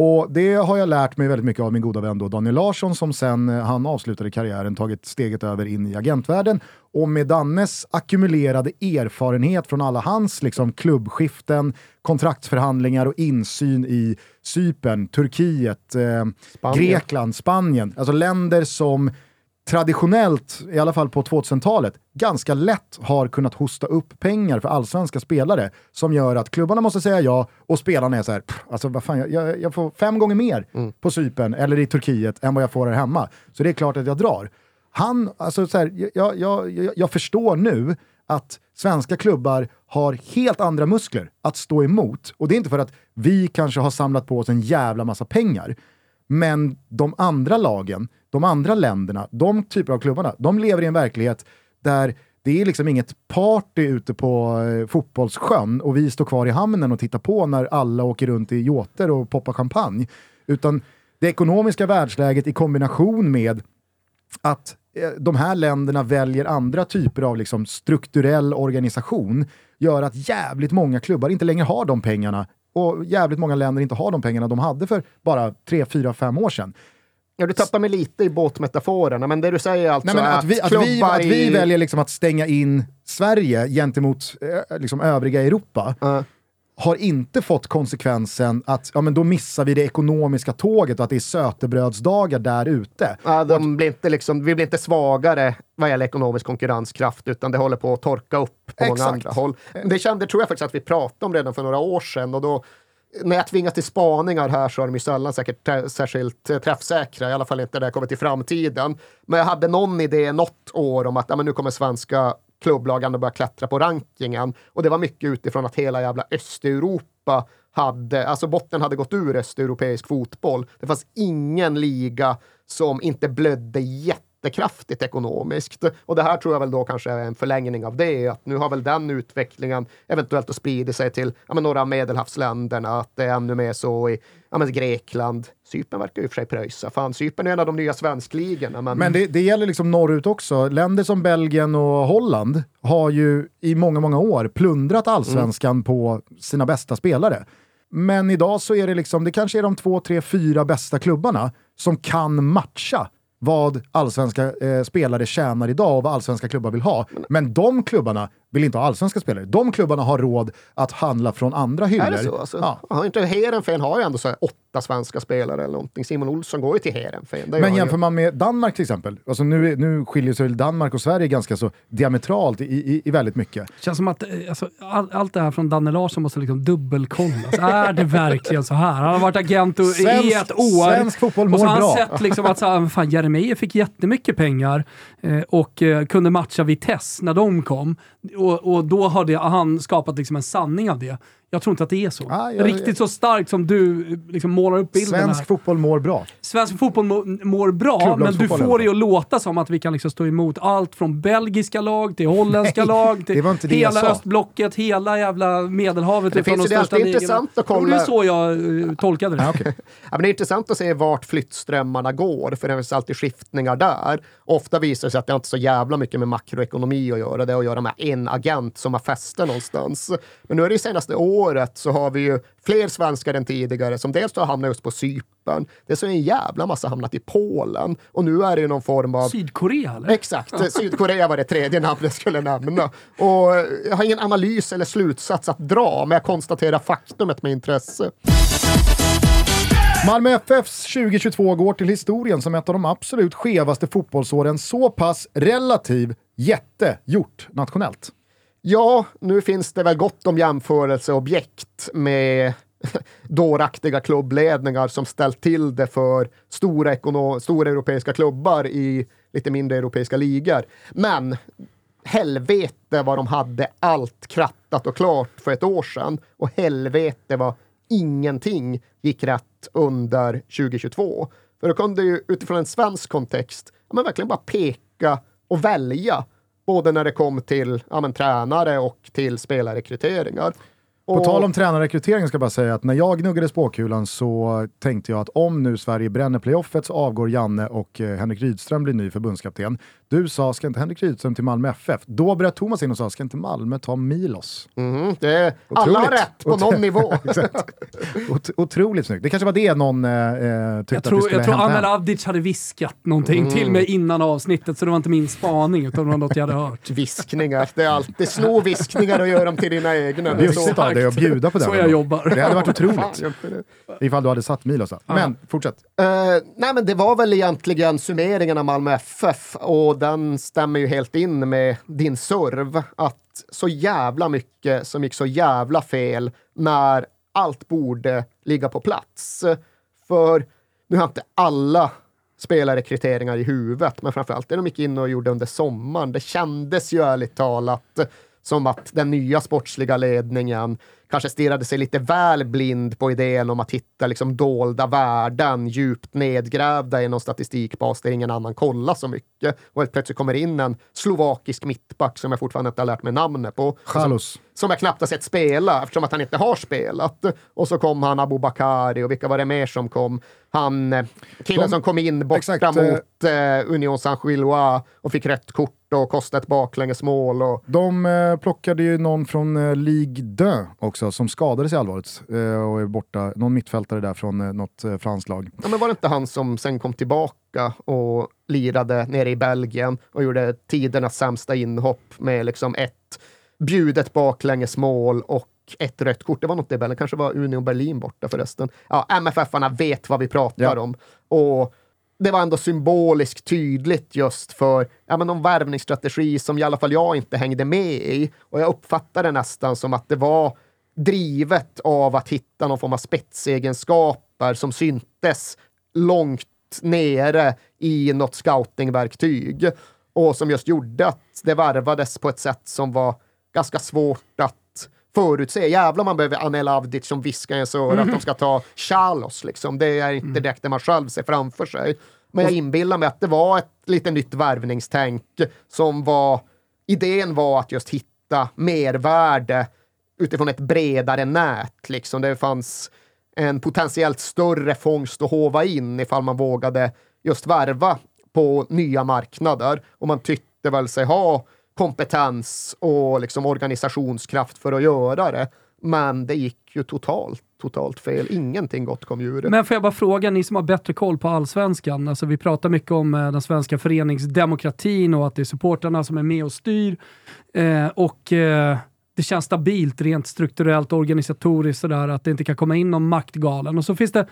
Och det har jag lärt mig väldigt mycket av min goda vän då Daniel Larsson som sen eh, han avslutade karriären tagit steget över in i agentvärlden. Och med Dannes ackumulerade erfarenhet från alla hans liksom, klubbskiften, kontraktsförhandlingar och insyn i Cypern, Turkiet, eh. Grekland, Spanien. Alltså länder som traditionellt, i alla fall på 2000-talet, ganska lätt har kunnat hosta upp pengar för allsvenska spelare som gör att klubbarna måste säga ja och spelarna är så här, "Pff, alltså vad fan, jag- jag, jag får fem gånger mer på Cypern eller i Turkiet än vad jag får här hemma. Så det är klart att jag drar. Han, alltså så här, jag, jag, jag förstår nu att svenska klubbar har helt andra muskler att stå emot. Och det är inte för att vi kanske har samlat på oss en jävla massa pengar. Men de andra lagen, de andra länderna, de typer av klubbarna, de lever i en verklighet där det är liksom inget party ute på eh, fotbollssjön och vi står kvar i hamnen och tittar på när alla åker runt i yachter och poppar champagne. Utan det ekonomiska världsläget i kombination med att eh, de här länderna väljer andra typer av liksom strukturell organisation gör att jävligt många klubbar inte längre har de pengarna och jävligt många länder inte har de pengarna de hade för bara 3, 4, 5 år sedan. Ja, du tappar mig lite i båtmetaforerna, men det du säger alltså Nej, men är att, vi, att, vi, att vi väljer liksom att stänga in Sverige gentemot eh, liksom övriga Europa Ja. har inte fått konsekvensen att ja, men då missar vi det ekonomiska tåget och att det är sötebrödsdagar där ute. Ja, de blir inte liksom, vi blir inte svagare vad gäller ekonomisk konkurrenskraft, utan det håller på att torka upp på många Exakt. andra håll. Det kände, tror jag faktiskt att vi pratade om redan för några år sedan. Och då, när jag tvingas till spaningar här så är de ju sällan säkert särskilt eh, träffsäkra, i alla fall inte när det kommer till framtiden. Men jag hade någon idé något år om att ja, men nu kommer svenska klubblagen att börja klättra på rankingen. Och det var mycket utifrån att hela jävla Östeuropa hade, alltså botten hade gått ur östeuropeisk fotboll. Det fanns ingen liga som inte blödde jättekraftigt ekonomiskt. Och det här tror jag väl då kanske är en förlängning av det, att nu har väl den utvecklingen eventuellt sprida sig till ja, några av medelhavsländerna, att det är ännu mer så i ja, Grekland. Cypern verkar ju för sig pröjsa. Fan, Cypern är en av de nya svenskligorna. Men, Men det, det gäller liksom norrut också. Länder som Belgien och Holland har ju i många, många år plundrat allsvenskan på sina bästa spelare. Men idag så är det liksom, det kanske är de två, tre, fyra bästa klubbarna som kan matcha vad allsvenska eh, spelare tjänar idag och vad allsvenska klubbar vill ha. Men de klubbarna vill inte ha allsvenska spelare. De klubbarna har råd att handla från andra hyllor. Är det så? Alltså? Ja. Har inte Heerenveen har ju ändå så här åtta svenska spelare eller någonting. Simon Olsson går ju till Heerenveen. Det Men han ju. jämför man med Danmark till exempel, alltså nu, nu skiljer sig Danmark och Sverige ganska så diametralt i, i, i väldigt mycket. Känns som att eh, alltså, all, allt det här från Danne Larsson måste liksom dubbelkollas. är det verkligen så här? Han har varit agent och, i Svensk- ett år. svensk fotboll och så mår har han bra. sett liksom att så här, fan, Jeremejeff fick jättemycket pengar Eh, och eh, kunde matcha Vitesse när de kom. Och, och då har det, han skapat liksom en sanning av det. Jag tror inte att det är så. Ah, jag- Riktigt så starkt som du liksom målar upp bilden Svensk här. fotboll mår bra. Svensk fotboll mår, mår bra, men du får det att låta som att vi kan liksom stå emot allt från belgiska lag till holländska Nej, lag, till det det jag hela östblocket, hela jävla medelhavet. Det finns de det alltid ligorna. intressant att Jo, det är kolla- så jag eh, tolkade det. Ja, okej. Ja, men det är intressant att se vart flyttströmmarna går, för det finns alltid skiftningar där. Ofta visar visar sig att det har inte så jävla mycket med makroekonomi att göra. Det har att göra med en agent som har fäste någonstans. Men nu är det ju senaste året så har vi ju fler svenskar än tidigare som dels har hamnat just på Cypern. Det är så en jävla massa hamnat i Polen och nu är det ju någon form av Sydkorea eller? Exakt, Sydkorea var det tredje namn jag skulle nämna. Och jag har ingen analys eller slutsats att dra, men jag konstaterar faktumet med intresse. Malmö FFs 2022 går till historien som ett av de absolut skevaste fotbollsåren så pass relativ jätte gjort nationellt. Ja, nu finns det väl gott om jämförelseobjekt med dåraktiga klubbledningar som ställt till det för stora, stora europeiska klubbar i lite mindre europeiska ligor. Men helvete vad de hade allt krattat och klart för ett år sedan och helvete vad ingenting gick rätt under 2022. För då kunde ju utifrån en svensk kontext men verkligen bara peka och välja både när det kom till ja, men, tränare och till spelarrekryteringar. På tal om tränarrekrytering ska jag bara säga att när jag gnuggade spåkulan så tänkte jag att om nu Sverige bränner playoffet så avgår Janne och eh, Henrik Rydström blir ny förbundskapten. Du sa, ska inte Henrik Rydström till Malmö FF? Då bröt Thomas in och sa, ska inte Malmö ta Milos? Mm, det är alla har rätt på någon nivå. Ot otroligt snyggt. Det kanske var det någon eh, eh tyckte jag tror, att vi skulle Jag tror Anel Avdic hade viskat någonting mm. till mig innan avsnittet, så det var inte min spaning, utan det var något jag hade hört. Viskningar. Det är alltid sno viskningar och gör dem till dina egna. Det är så av dig att bjuda på det. Så jag jobbar. Det hade varit otroligt. Ifall du hade satt Milos. Men, fortsätt. Uh, nej, men det var väl egentligen summeringen av Malmö FF och den stämmer ju helt in med din serv. Att så jävla mycket som gick så jävla fel när allt borde ligga på plats. För nu har inte alla spelarrekryteringar i huvudet, men framförallt det de gick in och gjorde under sommaren. Det kändes ju ärligt talat som att den nya sportsliga ledningen kanske stirrade sig lite väl blind på idén om att hitta liksom dolda värden djupt nedgrävda i någon statistikbas där ingen annan kollar så mycket. Och helt plötsligt kommer in en slovakisk mittback som jag fortfarande inte har lärt mig namnet på. Chalos. Som jag knappt har sett spela eftersom att han inte har spelat. Och så kom han Abu Bakari och vilka var det mer som kom? Han, eh, killen De, som kom in borta exakt, eh, mot eh, Union Saint-Gillois och fick rätt kort och kostade ett baklängesmål. Och... De eh, plockade ju någon från eh, Ligue 2 också som skadade sig allvarligt eh, och är borta. Någon mittfältare där från eh, något eh, franskt lag. Ja, men var det inte han som sen kom tillbaka och lirade nere i Belgien och gjorde tidernas sämsta inhopp med liksom ett bjudet baklängesmål och ett rött kort. Det var något i Belgien, kanske var Union Berlin borta förresten. Ja, MFF-arna vet vad vi pratar ja. om. Och det var ändå symboliskt tydligt just för ja, men någon värvningsstrategi som i alla fall jag inte hängde med i. Och jag uppfattade nästan som att det var drivet av att hitta någon form av spetsegenskaper som syntes långt nere i något scoutingverktyg och som just gjorde att det värvades på ett sätt som var ganska svårt att förutse. Jävlar man behöver Anel Avdic som viskar i ens öra att de ska ta Charlos. Liksom. Det är inte mm. direkt det man själv ser framför sig. Men jag inbillar mig att det var ett lite nytt värvningstänk som var... Idén var att just hitta mervärde utifrån ett bredare nät. Liksom. Det fanns en potentiellt större fångst att hova in ifall man vågade just värva på nya marknader. Och man tyckte väl sig ha kompetens och liksom organisationskraft för att göra det. Men det gick ju totalt, totalt fel. Ingenting gott kom ur det. Men får jag bara fråga, ni som har bättre koll på allsvenskan. Alltså vi pratar mycket om eh, den svenska föreningsdemokratin och att det är supportrarna som är med och styr. Eh, och eh, det känns stabilt rent strukturellt och organisatoriskt sådär, att det inte kan komma in någon maktgalen. Och så finns det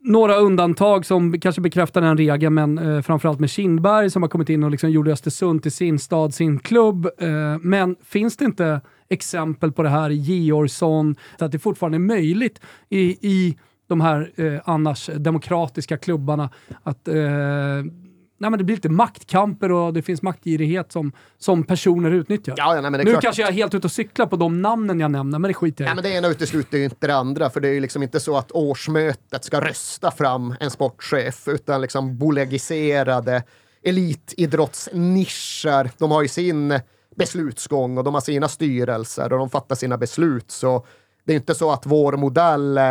några undantag som kanske bekräftar den regeln, men eh, framförallt med Kindberg som har kommit in och liksom gjorde Östersund till sin stad, sin klubb. Eh, men finns det inte exempel på det här i Georgsson, att det fortfarande är möjligt i, i de här eh, annars demokratiska klubbarna att eh, nej, men det blir lite maktkamper och det finns maktgirighet som, som personer utnyttjar. Ja, ja, nej, nu klart. kanske jag är helt ute och cyklar på de namnen jag nämner, men det skiter jag i. Ja, det ena utesluter ju inte det andra, för det är ju liksom inte så att årsmötet ska rösta fram en sportchef, utan liksom bolagiserade elitidrottsnischer. De har ju sin beslutsgång och de har sina styrelser och de fattar sina beslut. Så det är inte så att vår modell eh,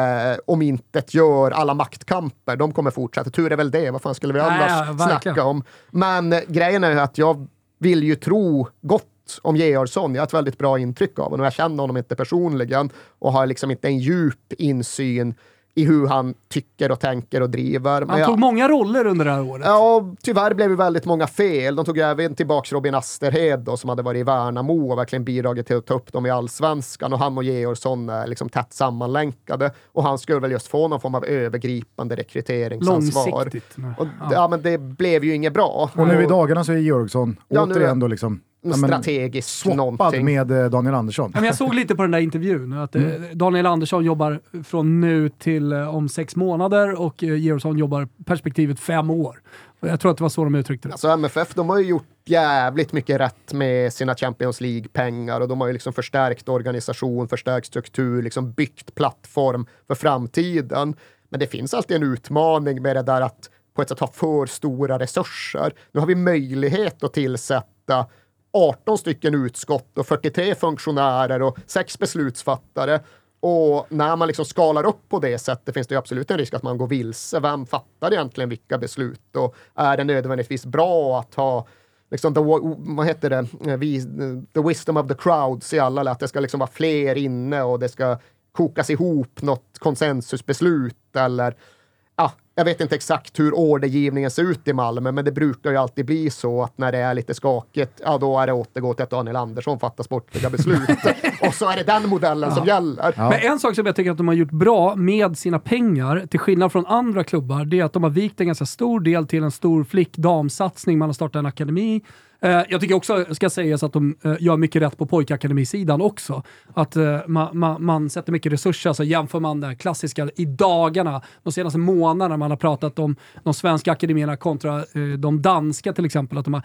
om inte gör alla maktkamper. De kommer fortsätta. Tur är väl det. Vad fan skulle vi annars verkligen. snacka om? Men eh, grejen är att jag vill ju tro gott om Georgsson. Jag har ett väldigt bra intryck av honom. Jag känner honom inte personligen och har liksom inte en djup insyn i hur han tycker och tänker och driver. Men Han jag- tog många roller under det här året. Ja, tyvärr blev det väldigt många fel. De tog även tillbaka Robin Asterhed då, som hade varit i Värnamo och verkligen bidragit till att ta upp dem i allsvenskan. Och han och Georgsson är liksom tätt sammanlänkade. Och han skulle väl just få någon form av övergripande rekryteringsansvar. Långsiktigt. Och, Ja. ja. men det blev ju inget bra. Och nu i dagarna så är Georgsson Ja, återigen då liksom ja, strategiskt swappad någonting. med eh, Daniel Andersson. Ja, men jag såg lite på den där intervjun, att eh, Mm. Daniel Andersson jobbar från nu till eh, om sex månader och Georgsson jobbar perspektivet fem år. Och Jag tror att det var så de uttryckte det. Alltså MFF, de har ju gjort jävligt mycket rätt med sina Champions League-pengar och de har ju liksom förstärkt organisation, förstärkt struktur, liksom byggt plattform för framtiden. Men det finns alltid en utmaning med det där att på ett sätt ha för stora resurser. Nu har vi möjlighet att tillsätta 18 stycken utskott och 43 funktionärer och sex beslutsfattare. Och när man liksom skalar upp på det sättet finns det ju absolut en risk att man går vilse. Vem fattar egentligen vilka beslut? Och är det nödvändigtvis bra att ha liksom the, vad heter det? The wisdom of the crowds i alla, att det ska liksom vara fler inne och det ska kokas ihop något konsensusbeslut eller jag vet inte exakt hur ordergivningen ser ut i Malmö, men det brukar ju alltid bli så att när det är lite skakigt, ja då är det återgå till att Daniel Andersson fattar sportliga beslut. och så är det den modellen som gäller. Ja. Men en sak som jag tycker att de har gjort bra med sina pengar, till skillnad från andra klubbar, det är att de har vikt en ganska stor del till en stor flick-damsatsning. Man har startat en akademi. Eh, jag tycker också, ska sägas, att de eh, gör mycket rätt på pojkakademisidan också. Att eh, man, man, man sätter mycket resurser, alltså jämför man det klassiska i dagarna, de senaste månaderna man har pratat om de svenska akademierna kontra eh, de danska till exempel, att de har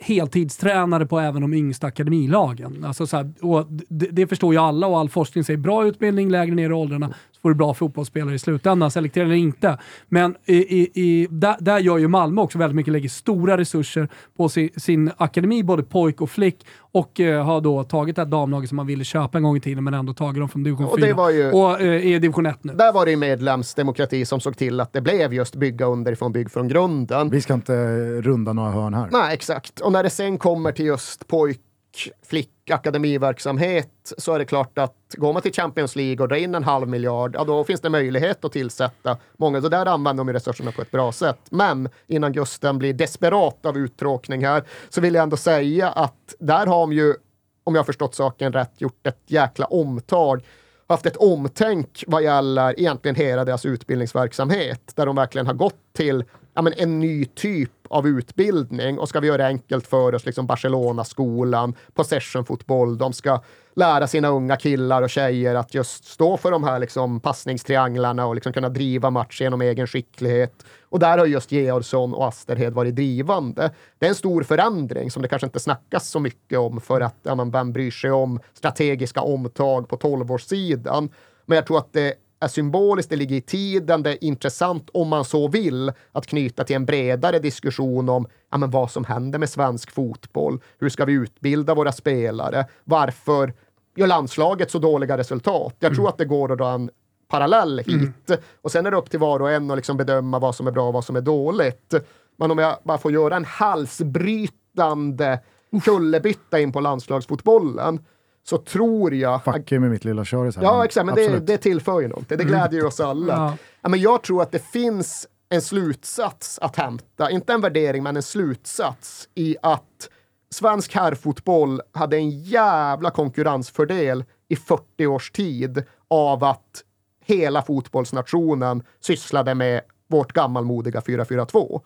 heltidstränare på även de yngsta akademilagen. Alltså så här, och det, det förstår ju alla och all forskning säger bra utbildning lägre ner i åldrarna får du bra fotbollsspelare i slutändan, selekterar eller inte. Men i, i, i, där, där gör ju Malmö också väldigt mycket, lägger stora resurser på sin, sin akademi, både pojk och flick och eh, har då tagit det här damlaget som man ville köpa en gång i tiden men ändå tagit dem från division Och 4 det var ju- och eh, är division 1 nu. Där var det ju medlemsdemokrati som såg till att det blev just bygga underifrån, bygg från grunden. Vi ska inte runda några hörn här. Nej, exakt. Och när det sen kommer till just pojk, flickakademiverksamhet så är det klart att går man till Champions League och drar in en halv miljard, ja då finns det möjlighet att tillsätta många. Så där använder de resurserna på ett bra sätt. Men innan Gusten blir desperat av uttråkning här så vill jag ändå säga att där har de ju, om jag har förstått saken rätt, gjort ett jäkla omtag haft ett omtänk vad gäller egentligen hela deras utbildningsverksamhet, där de verkligen har gått till ja, men en ny typ av utbildning och ska vi göra det enkelt för oss, liksom Barcelona-skolan, possession-fotboll, de ska lära sina unga killar och tjejer att just stå för de här liksom passningstrianglarna och liksom kunna driva match genom egen skicklighet. Och där har just Georgsson och Asterhed varit drivande. Det är en stor förändring som det kanske inte snackas så mycket om för att ja, man, vem bryr sig om strategiska omtag på tolvårssidan? Men jag tror att det är symboliskt, det ligger i tiden, det är intressant om man så vill att knyta till en bredare diskussion om ja, men vad som händer med svensk fotboll. Hur ska vi utbilda våra spelare? Varför gör landslaget så dåliga resultat? Jag tror att det går att dra en parallell hit. Och sen är det upp till var och en att liksom bedöma vad som är bra och vad som är dåligt. Men om jag bara får göra en halsbrytande kullerbytta in på landslagsfotbollen så tror jag Fuck you med mitt lilla köris här. Ja, exakt, men det, det tillför ju någonting. Det glädjer ju oss alla. Ja. Ja. men jag tror att det finns en slutsats att hämta, inte en värdering, men en slutsats i att svensk herrfotboll hade en jävla konkurrensfördel i 40 års tid av att hela fotbollsnationen sysslade med vårt gammalmodiga 4-4-2.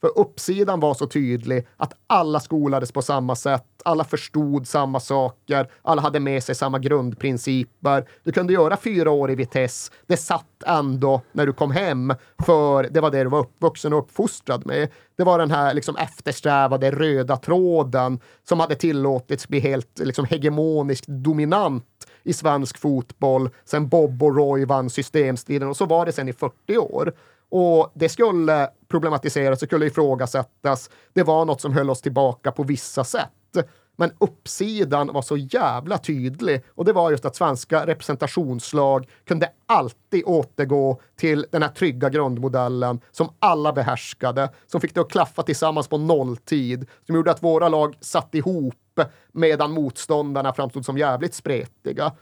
För uppsidan var så tydlig att alla skolades på samma sätt, alla förstod samma saker, alla hade med sig samma grundprinciper. Du kunde göra fyra år i Vitesse, det satt ändå när du kom hem, för det var det du var uppvuxen och uppfostrad med. Det var den här liksom eftersträvade röda tråden som hade tillåtits bli helt liksom, hegemoniskt dominant i svensk fotboll sen Bob och Roy vann systemstriden och så var det sen i 40 år. Och det skulle problematiseras, det skulle ifrågasättas. Det var något som höll oss tillbaka på vissa sätt. Men uppsidan var så jävla tydlig och det var just att svenska representationslag kunde alltid återgå till den här trygga grundmodellen som alla behärskade, som fick det att klaffa tillsammans på nolltid, som gjorde att våra lag satt ihop medan motståndarna framstod som jävligt spretiga.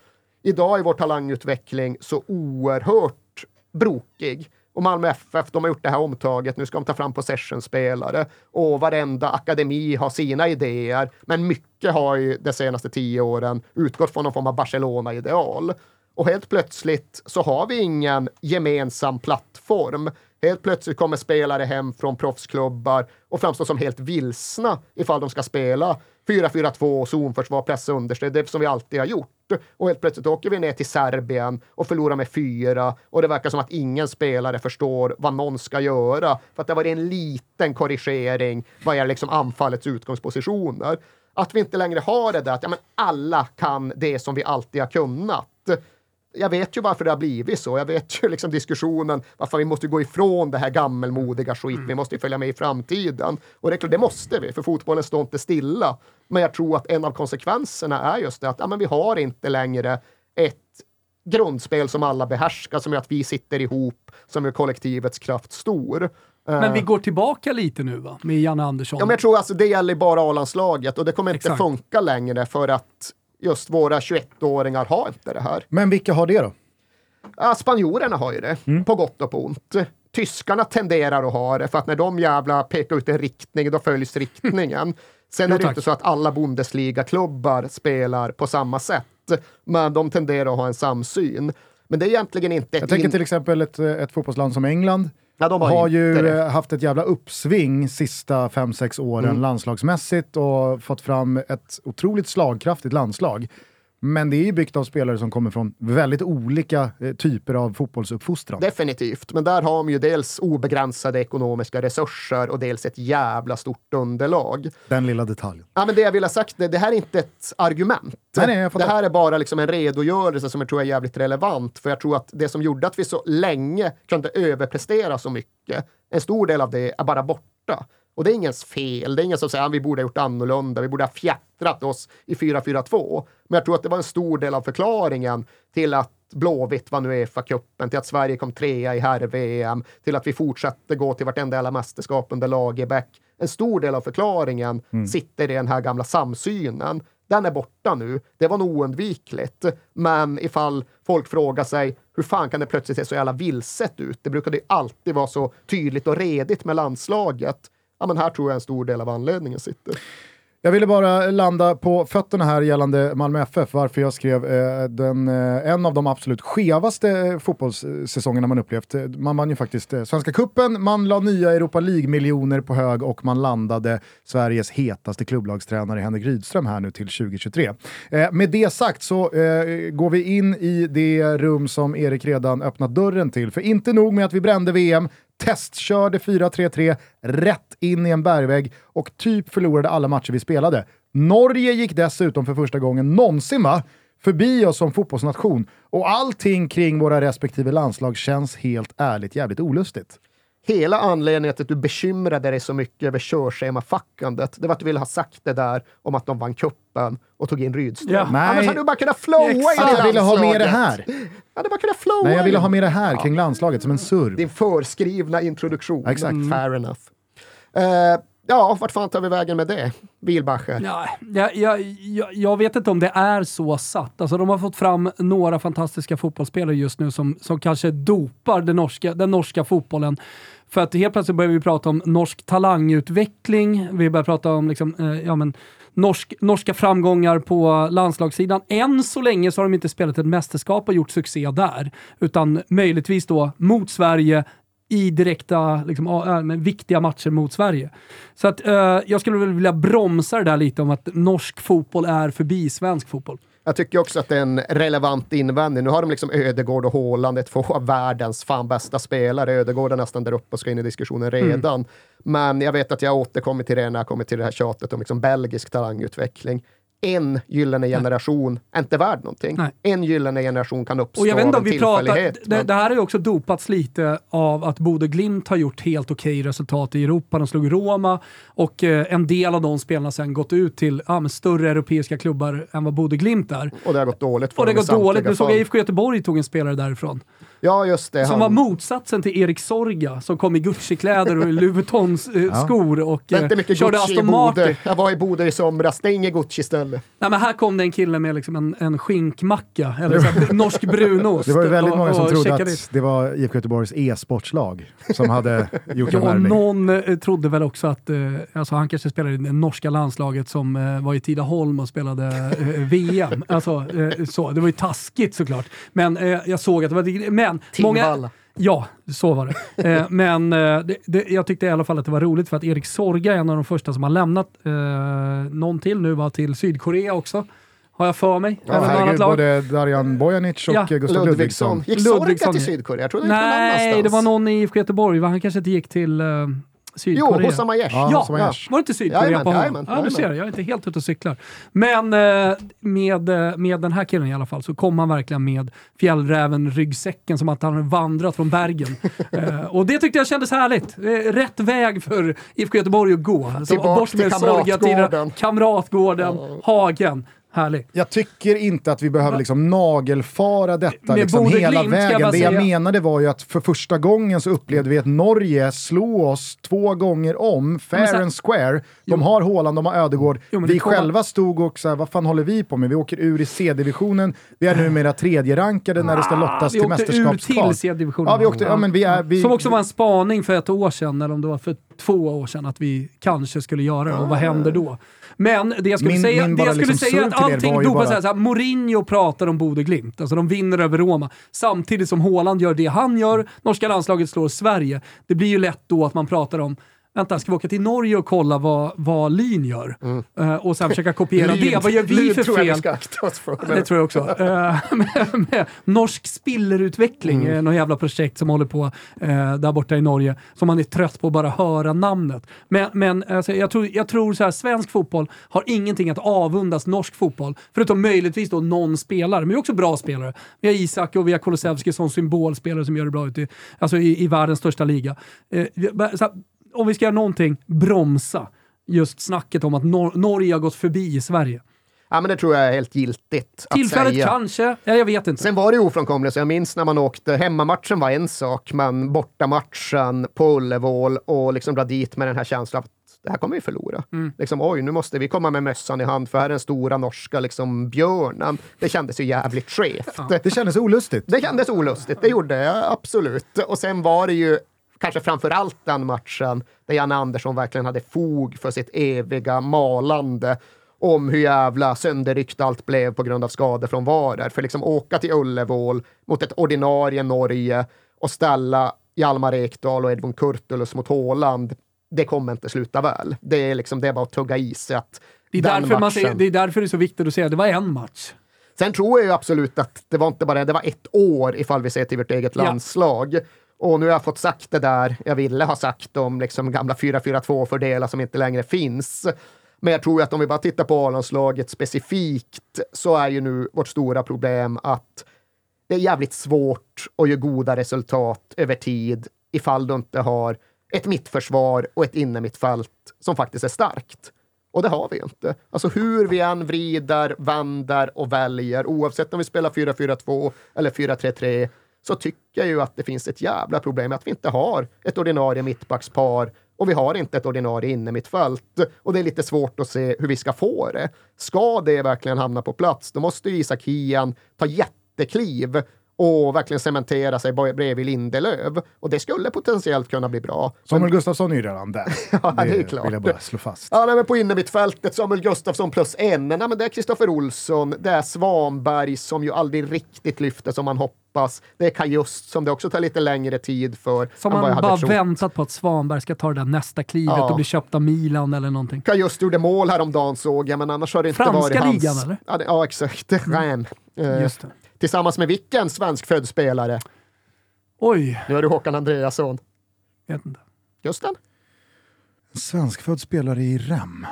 Idag är vår talangutveckling så oerhört brokig. Och Malmö FF, de har gjort det här omtaget. Nu ska de ta fram possession-spelare och varenda akademi har sina idéer. Men mycket har ju de senaste tio åren utgått från någon form av Barcelona-ideal. Och helt plötsligt så har vi ingen gemensam plattform. Helt plötsligt kommer spelare hem från proffsklubbar och framstår som helt vilsna ifall de ska spela 4-4-2, zonförsvar, pressa understöd, det som vi alltid har gjort. Och helt plötsligt åker vi ner till Serbien och förlorar med fyra och det verkar som att ingen spelare förstår vad någon ska göra. För att det var en liten korrigering vad gäller liksom anfallets utgångspositioner. Att vi inte längre har det där att ja, men alla kan det som vi alltid har kunnat jag vet ju varför det har blivit så. Jag vet ju liksom diskussionen varför vi måste gå ifrån det här gammelmodiga skit. Mm. Vi måste följa med i framtiden. Och det är klart, det måste vi, för fotbollen står inte stilla. Men jag tror att en av konsekvenserna är just det att ja, men vi har inte längre ett grundspel som alla behärskar, som gör att vi sitter ihop, som gör kollektivets kraft stor. Men vi går tillbaka lite nu va, med Janne Andersson? Ja, men jag tror alltså det gäller bara A-landslaget och det kommer inte Exakt. funka längre för att just våra 21-åringar har inte det här. Men vilka har det då? Ja, spanjorerna har ju det, mm. på gott och på ont. Tyskarna tenderar att ha det, för att när de jävla pekar ut en riktning, då följs riktningen. Sen är det inte så att alla Bundesliga-klubbar spelar på samma sätt, men de tenderar att ha en samsyn. Men det är egentligen inte... Jag tänker till exempel ett, ett fotbollsland som England, Ja, de har, har ju det. haft ett jävla uppsving sista 5-6 åren mm. landslagsmässigt och fått fram ett otroligt slagkraftigt landslag. Men det är ju byggt av spelare som kommer från väldigt olika eh, typer av fotbollsuppfostran. Definitivt, men där har de ju dels obegränsade ekonomiska resurser och dels ett jävla stort underlag. Den lilla detaljen. Ja, men det jag vill ha sagt, det, det här är inte ett argument. Nej, nej, det här är bara liksom en redogörelse som jag tror är jävligt relevant, för jag tror att det som gjorde att vi så länge kunde överprestera så mycket, en stor del av det är bara borta. Och det är ingens fel. Det är ingen som säger att vi borde ha gjort annorlunda. Vi borde ha fjättrat oss i 4-4-2. Men jag tror att det var en stor del av förklaringen till att Blåvitt vann Uefa-cupen, till att Sverige kom trea i herr-VM, till att vi fortsatte gå till vartenda jävla mästerskap under Lagerbäck. En stor del av förklaringen mm. sitter i den här gamla samsynen. Den är borta nu. Det var nog oundvikligt. Men ifall folk frågar sig hur fan kan det plötsligt se så jävla vilset ut? Det brukade ju alltid vara så tydligt och redigt med landslaget ja, men här tror jag en stor del av anledningen sitter. Jag ville bara landa på fötterna här gällande Malmö FF, varför jag skrev eh, den, eh, en av de absolut skevaste eh, fotbollssäsongerna man upplevt. Man vann ju faktiskt eh, Svenska Kuppen, man la nya Europa League-miljoner på hög och man landade Sveriges hetaste klubblagstränare Henrik Rydström här nu till 2023. Eh, med det sagt så eh, går vi in i det rum som Erik redan öppnat dörren till, för inte nog med att vi brände VM, testkörde 4-3-3 rätt in i en bergvägg och typ förlorade alla matcher vi spelade. Norge gick dessutom för första gången någonsin va? förbi oss som fotbollsnation och allting kring våra respektive landslag känns helt ärligt jävligt olustigt. Hela anledningen till att du bekymrade dig så mycket över körschemafackandet, det var att du ville ha sagt det där om att de vann kuppen och tog in Rydström. Ja. Nej. Annars hade du bara kunnat flowa i det Jag ville ha med det här. Jag hade bara kunnat flowa Nej, jag ville ha med det här kring landslaget som en surr. Din förskrivna introduktion. Exakt. Mm. Fair enough. Uh, ja, vart fan tar vi vägen med det? Wilbacher? Ja, jag, jag, jag, jag, vet inte om det är så satt. Alltså, de har fått fram några fantastiska fotbollsspelare just nu som, som kanske dopar den norska, den norska fotbollen. För att helt plötsligt börjar vi prata om norsk talangutveckling, vi börjar prata om liksom, eh, ja, men, norsk, norska framgångar på landslagssidan. Än så länge så har de inte spelat ett mästerskap och gjort succé där, utan möjligtvis då mot Sverige i direkta, liksom, äh, viktiga matcher mot Sverige. Så att, uh, jag skulle vilja bromsa det där lite om att norsk fotboll är förbi svensk fotboll. Jag tycker också att det är en relevant invändning. Nu har de liksom Ödegård och Haaland, två av världens fan bästa spelare. Ödegård är nästan där uppe och ska in i diskussionen mm. redan. Mm. Men jag vet att jag återkommer till det när jag kommer till det här tjatet om liksom belgisk talangutveckling. En gyllene generation är inte värd någonting. Nej. En gyllene generation kan uppstå Och jag vet inte om vi pratar, det, men- det här har ju också dopats lite av att Bode Glimt har gjort helt okej resultat i Europa. De slog Roma och eh, en del av de spelarna sen gått ut till ja, större europeiska klubbar än vad Bode Glimt är. Och det har gått dåligt för Och det i går dåligt. Nu såg IFK Göteborg tog en spelare därifrån. Ja, just det. Som han- var motsatsen till Erik Sorga som kom i Gucci-kläder och Louboutins eh, skor och inte eh, mycket körde Gucci Aston Martin. Jag var i Bode i somras. Det är inget Gucci-ställe. Nej, men här kom det en kille med liksom en, en skinkmacka, eller så här, norsk brunost. Det var väldigt och- många som trodde att det var IFK Göteborgs e-sportslag som hade gjort en Ja, värvning. någon eh, trodde väl också att, alltså han kanske spelade i det norska landslaget som var i Tidaholm och spelade VM. Alltså, så. Det var ju taskigt såklart. Men jag såg att det var... Men många, Tingvalla. Ja, så var det. Eh, men eh, det, det, jag tyckte i alla fall att det var roligt för att Erik Sorga är en av de första som har lämnat. Eh, någon till nu var till Sydkorea också, har jag för mig. Ja, herregud, lag. både Darijan Bojanic och Ja. eh, Gustav Ludvigsson. Ludvigsson. Gick Sorga till. Sydkorea? Jag trodde Nej, det var någon i IFK Göteborg. va? Han kanske inte gick till eh, Jo, Sydkorea. Hosam Aiesh. Ja, Ja, Aiesh. var det inte Sydkorea Jajamän, på honom? jajamän, ja, du ser, jag är inte helt ute och cyklar. Men eh, med, eh, med den här killen i alla fall så kom han verkligen med fjällräven-ryggsäcken som att han hade vandrat från bergen. eh, och det tyckte jag kändes härligt. Rätt väg för IFK Göteborg att gå. Så Tillbaks bort med till Sorgatiden, Kamratgården. Kamratgården, Hagen. Härligt. Jag tycker inte att vi behöver liksom nagelfara detta liksom hela jag vägen. bara Det jag säga- menade var ju att för första gången så upplevde vi att Norge slå oss två gånger om, fair här- and square. De Jo. har Haaland, de har Ödegård. Jo, vi själva stod och så här, vad fan håller vi på med? Vi åker ur i C-divisionen, vi är numera tredje rankade när det ska lottas Ah, Vi till åkte ur mästerskapskval. till C-divisionen. Ja, vi åkte, ja, men vi är, vi, Som också var en spaning för ett år sedan, eller om det var för två år sedan, att vi kanske skulle göra det. Och vad händer då? Men det jag skulle Min- säga, min det jag skulle liksom säga är att allting dopas bara- såhär, Mourinho pratar om Bode Glimt. Alltså de vinner över Roma. Samtidigt som Haaland gör det han gör, norska landslaget slår Sverige. Det blir ju lätt då att man pratar om Vänta, ska vi åka till Norge och kolla vad, vad Lyn gör? Eh, och sen försöka kopiera Mm. Lyn- det. Vad gör vi Lyn för tror jag vi fel? ska akta oss för. Det tror jag också. Eh, med, med norsk spillerutveckling, Mm. mm. något jävla projekt som håller på eh, där borta i Norge, som man är trött på att bara höra namnet. Men, men alltså, jag tror, jag tror så här, svensk fotboll har ingenting att avundas norsk fotboll, förutom möjligtvis då någon spelare, men också bra spelare. Vi har Isak och vi har Kulusevski som symbolspelare som gör det bra ute i, alltså i, i världens största liga. Så här, om vi ska göra någonting, bromsa just snacket om att Nor- Norge har gått förbi Sverige. Ja, men det tror jag är helt giltigt Tillfället kanske, ja, jag vet inte. Sen var det ju ofrånkomligt, så jag minns när man åkte, hemmamatchen var en sak, men bortamatchen på Ullevål och liksom dra dit med den här känslan att det här kommer vi förlora. Mm. Liksom, oj, nu måste vi komma med mössan i hand, för här är den stora norska liksom, björnen. Det kändes ju jävligt skevt. det kändes olustigt. Det kändes olustigt, det gjorde jag absolut. Och sen var det ju kanske framför allt den matchen där Janne Andersson verkligen hade fog för sitt eviga malande om hur jävla sönderryckt allt blev på grund av skador från varer. För liksom åka till Ullevål mot ett ordinarie Norge och ställa Hjalmar Ekdal och Edvin Kurtulus mot Håland, det kommer inte sluta väl. Det är liksom, det är bara att tugga i sig att Det är, därför man säger, det är därför det är så viktigt att säga att det var en match. Sen tror jag ju absolut att det var inte bara det, var ett år ifall vi ser till vårt eget Ja. Och nu har jag fått sagt det där jag ville ha sagt om liksom gamla 4-4-2-fördelar som inte längre finns. Men jag tror att om vi bara tittar på A-landslaget specifikt så är ju nu vårt stora problem att det är jävligt svårt att göra goda resultat över tid ifall du inte har ett mittförsvar och ett innermittfält som faktiskt är starkt. Och det har vi ju inte. Alltså hur vi än vrider, vänder och väljer, oavsett om vi spelar 4-4-2 eller 4-3-3, så tycker jag ju att det finns ett jävla problem med att vi inte har ett ordinarie mittbackspar och vi har inte ett ordinarie innermittfält. Och det är lite svårt att se hur vi ska få det. Ska det verkligen hamna på plats, då måste ju Isak Hien ta jättekliv och verkligen cementera sig bredvid Lindelöf. Och det skulle potentiellt kunna bli bra. Samuel Gustafsson är ju redan där. Ja, det är klart. vill jag bara slå fast. Ja, nej, men på innermittfältet, Samuel Gustafsson plus en. Nej, men det är Kristoffer Olsson, det är Svanberg som ju aldrig riktigt lyfter som man hoppas. Det är Kajust som det också tar lite längre tid för. Som man bara trott. väntat på att Svanberg ska ta det där nästa klivet Ja. och bli köpt av Milan eller någonting. Kajust gjorde mål häromdagen såg jag, men annars har det inte Franska varit hans... ligan, eller? Ja, det, ja exakt. Rennes. Eh, Just det. Tillsammans med vilken svenskfödd spelare? Oj, Nu är det Håkan Andreasson. vet inte. Just den. Svenskfödd spelare i REM.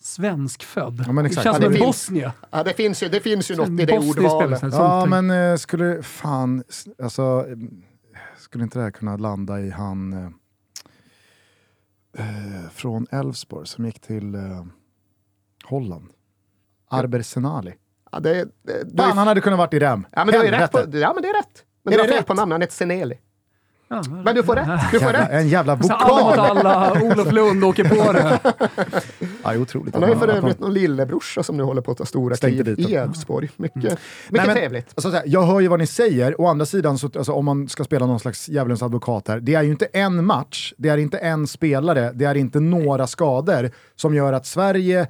svenskfödd. Ja, men det exakt. känns Ja, som det en finns- Bosnien. Ja, det finns ju, det finns ju något i det ordvalet. Ja, men eh, skulle fan, alltså, eh, skulle inte det här kunna landa i han eh, eh, från Elfsborg som gick till eh, Holland? Arber Senali. Ja, det, det, Fan, han hade kunnat varit i Rem. ja, men du har ju rätt på, Helvete. ja, men det är rätt. Men Är du har det fel rätt? på namnet, han heter Seneli. Ja, Men du får rätt. Du får Jävla, rätt. en jävla Så alla vokal! alla, Olof Lund åker på det. Ja, otroligt. Han har ju för övrigt någon lillebrorsa som nu håller på att ta stora kliv i. Elfsborg. Mycket, mycket Nej, men- trevligt. Alltså, så här, jag hör ju vad ni säger, å andra sidan, så, alltså, om man ska spela någon slags djävulens advokat här, det är ju inte en match, det är inte en spelare, det är inte några skador som gör att Sverige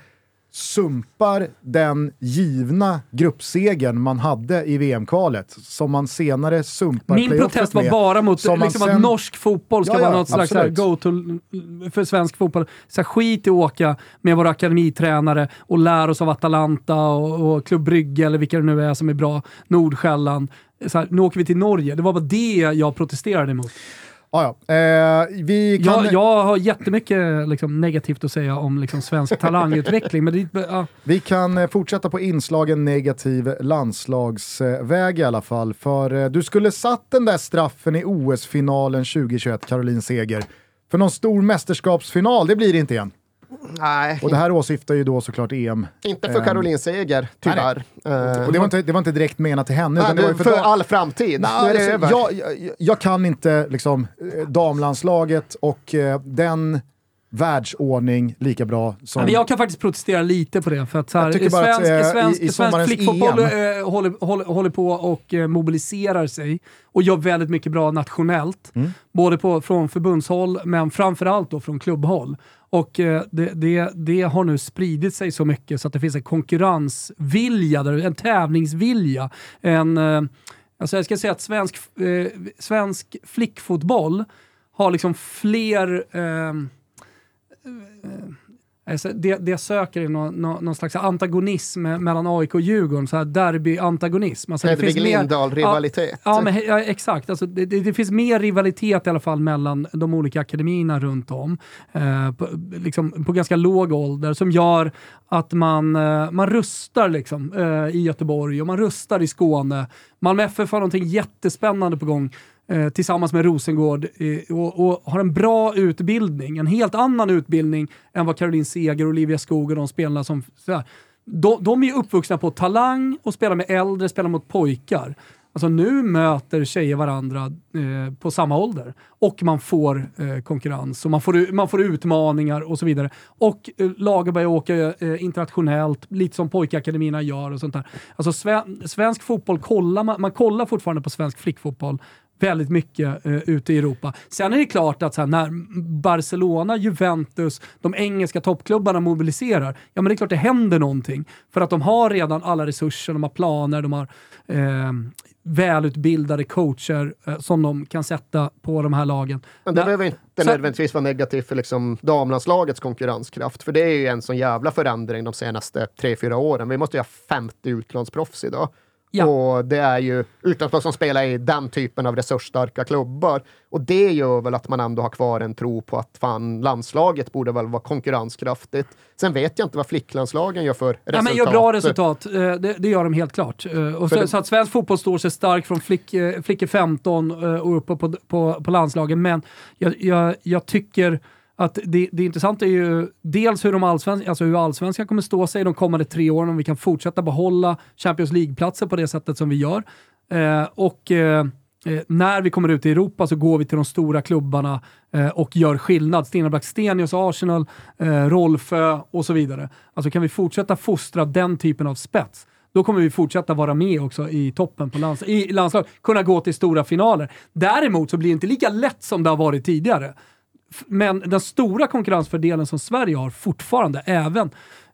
sumpar den givna gruppsegern man hade i VM-kvalet, som man senare sumpar Min protest var med, bara mot liksom sen- att norsk fotboll ska Ja, ja, vara något slags absolut. go-to för svensk fotboll. Så här, skit i att åka med våra akademitränare och lära oss av Atalanta och, och Klubb Brygge eller vilka det nu är som är bra, Nordsjälland. Så här, nu åker vi till Norge. Det var bara det jag protesterade emot. Ja, ja. Eh, vi kan... Jag, jag har jättemycket liksom, negativt att säga om liksom, svensk talangutveckling, men det, ja, Vi kan eh, fortsätta på inslagen negativ landslagsväg i alla fall. För eh, du skulle satt den där straffen i OS-finalen 2021, Caroline Seger. För någon stor mästerskapsfinal, det blir det inte igen. Nej, Och det här åsyftar ju då såklart EM. inte för Ehm, Caroline Seger, tyvärr. Eh, Och det var inte, det var inte direkt menat till henne. nej, utan det var ju för, för, all framtid. Nej, alltså, över. jag, jag, jag kan inte liksom, eh, damlandslaget och eh, den världsordning lika bra som... Men jag kan faktiskt protestera lite på det. För att så här, bara att, svensk, eh, svensk, i- i svensk flickfotboll EM. eh, håller, håller, håller på och eh, mobiliserar sig och gör väldigt mycket bra nationellt. Mm. Både på, från förbundshåll, men framförallt då från klubbhåll. Och eh, det, det, det har nu spridit sig så mycket så att det finns en konkurrensvilja, en tävlingsvilja. En, eh, alltså jag ska säga att svensk, eh, svensk flickfotboll har liksom fler eh, eh Alltså det, det jag söker är någon, någon, slags antagonism mellan AIK och Djurgården, så här derby-antagonism. Alltså det Hedvig Lindahl-rivalitet. Ja, men, he- ja, exakt. Alltså, det, det, det finns mer rivalitet i alla fall mellan de olika akademierna runt om. Eh, på, liksom, på ganska låg ålder som gör att man, eh, man rustar liksom, eh, i Göteborg och man rustar i Skåne. Malmö FF har någonting jättespännande på gång Eh, tillsammans med Rosengård eh, och, och har en bra utbildning, en helt annan utbildning än vad Caroline Seger, Olivia Skog och de spelarna som... Sådär. De, de är uppvuxna på talang och spelar med äldre, spelar mot pojkar. Alltså nu möter tjejer varandra eh, på samma ålder och man får eh, konkurrens och man får, man får utmaningar och så vidare. Och eh, lagen börjar åka eh, internationellt, lite som pojkakademierna gör och sånt där. Alltså sve, svensk fotboll kollar man, man kollar fortfarande på svensk flickfotboll väldigt mycket eh, ute i Europa. Sen är det klart att så här, när Barcelona, Juventus, de engelska toppklubbarna mobiliserar, ja men det är klart det händer någonting. För att de har redan alla resurser, de har planer, de har eh, välutbildade coacher eh, som de kan sätta på de här lagen. Men det behöver inte så- nödvändigtvis vara negativt för liksom damlandslagets konkurrenskraft, för det är ju en sån jävla förändring de senaste tre fyra åren. Vi måste ju ha 50 utlandsproffs idag. Ja. Och det är ju utlandsproffs som spelar i den typen av resursstarka klubbar. Och det gör väl att man ändå har kvar en tro på att fan, landslaget borde väl vara konkurrenskraftigt. Sen vet jag inte vad flicklandslagen gör för resultat. Ja, men gör bra resultat, eh, det, det gör de helt klart. Eh, Och så, det- så att svensk fotboll står sig stark från flick, eh, flickor 15 eh, och uppe på, på, på landslagen. Men jag, jag, jag tycker att det, det intressanta är ju dels hur, de allsvens, alltså hur allsvenskan kommer stå sig de kommande tre åren, om vi kan fortsätta behålla Champions League-platser på det sättet som vi gör. Eh, och eh, eh när vi kommer ut i Europa så går vi till de stora klubbarna eh, och gör skillnad. Stena Blackstenius, Arsenal, eh, Rolfö och så vidare. Alltså kan vi fortsätta fostra den typen av spets, då kommer vi fortsätta vara med också i toppen på lands i landslaget. kunna gå till stora finaler. Däremot så blir det inte lika lätt som det har varit tidigare. Men den stora konkurrensfördelen som Sverige har fortfarande, även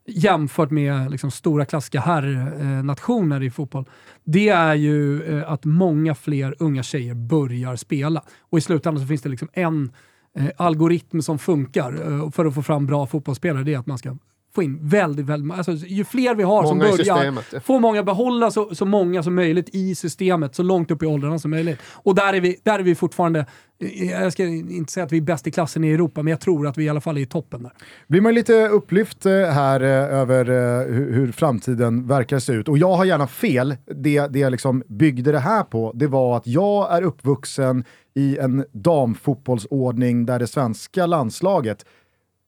jämfört med liksom stora klassiska herrnationer i fotboll, det är ju eh, att många fler unga tjejer börjar spela. Och i slutändan så finns det liksom en eh, algoritm som funkar eh, för att få fram bra fotbollsspelare, det är att man ska få in väldigt, väldigt, alltså ju fler vi har Många som börjar, systemet, ja. få många behålla så, så många som möjligt i systemet, så långt upp i åldrarna som möjligt. Och där är vi, där är vi fortfarande, eh, jag ska inte säga att vi är bäst i klassen i Europa, men jag tror att vi i alla fall är i toppen där. blir man lite upplyft eh, här eh, över hur, hur framtiden verkar se ut. Och jag har gärna fel. Det, det jag liksom byggde det här på, det var att jag är uppvuxen i en damfotbollsordning där det svenska landslaget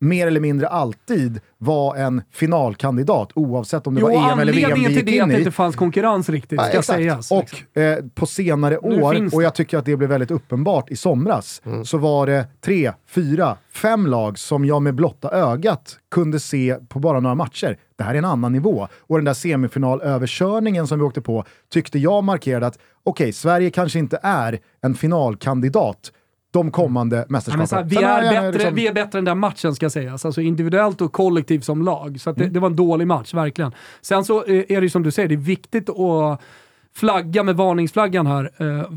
mer eller mindre alltid var en finalkandidat oavsett om det Jo, var EM eller VM anledningen vi till gick det är in att det i. inte fanns konkurrens riktigt, Ja, ska exakt. sägas. Och liksom. eh, på senare Nu år, och jag tycker att det blev väldigt uppenbart i somras, Mm. så var det tre, fyra, fem lag som jag med blotta ögat kunde se på bara några matcher. Det här är en annan nivå. Och den där semifinalöverkörningen som vi åkte på tyckte jag markerade att okej, Sverige kanske inte är en finalkandidat de kommande Ja, mästerskapen. här, vi, är bättre, liksom- vi är bättre än den matchen ska sägas, alltså individuellt och kollektivt som lag. Så att det, Mm. det var en dålig match, verkligen. Sen så eh, är det ju som du säger, det är viktigt att flagga med varningsflaggan här. eh,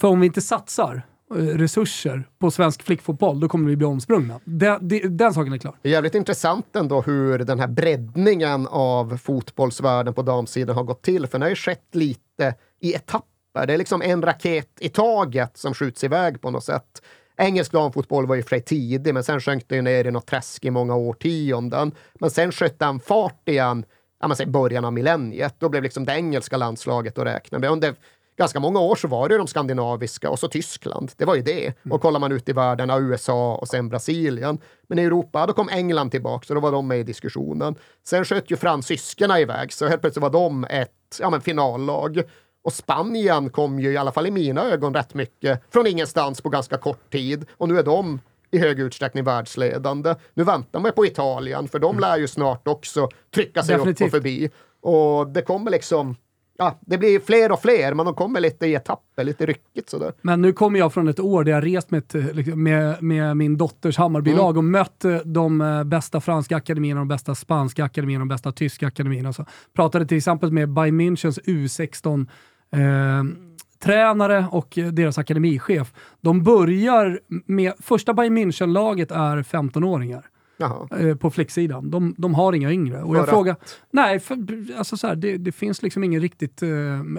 För om vi inte satsar eh, resurser på svensk flickfotboll, då kommer vi bli omsprungna. Den, det- den saken är klar. Det är jävligt intressant ändå hur den här breddningen av fotbollsvärlden på damsidan har gått till, för den har ju skett lite i etapper. Det är liksom en raket i taget som skjuts iväg på något sätt. Engelsk damfotboll var ju för tidig, men sen sjönk det ju ner i något träsk i många årtionden. Men sen sköt den fart igen, ja, man säger början av millenniet. Då blev liksom det engelska landslaget att räkna med. Under ganska många år så var det ju de skandinaviska och så Tyskland. Det var ju det. Och kollar man ut i världen, USA och sen Brasilien. Men i Europa, då kom England tillbaka, så då var de med i diskussionen. Sen sköt ju fransyskorna iväg, så helt plötsligt var de ett ja, men finallag. Och Spanien kom ju i alla fall i mina ögon rätt mycket från ingenstans på ganska kort tid. Och nu är de i hög utsträckning världsledande. Nu väntar man på Italien, för de lär ju snart också trycka sig upp Definitivt. och förbi. Och det kommer liksom, ja, det blir fler och fler, men de kommer lite i etapper, lite ryckigt sådär. Men nu kommer jag från ett år där jag rest med, ett, liksom, med, med min dotters Hammarbylag och mött eh, de eh, bästa franska akademierna, de bästa spanska akademierna, de bästa tyska akademierna. Så pratade till exempel med Bayern Münchens U16 eh, Eh, tränare och deras akademichef. De börjar med, första Bayern München-laget är 15-åringar Jaha. eh, på flicksidan. De, de har inga yngre. Och För jag frågar, nej, för, alltså så här, det, det finns liksom ingen riktigt eh,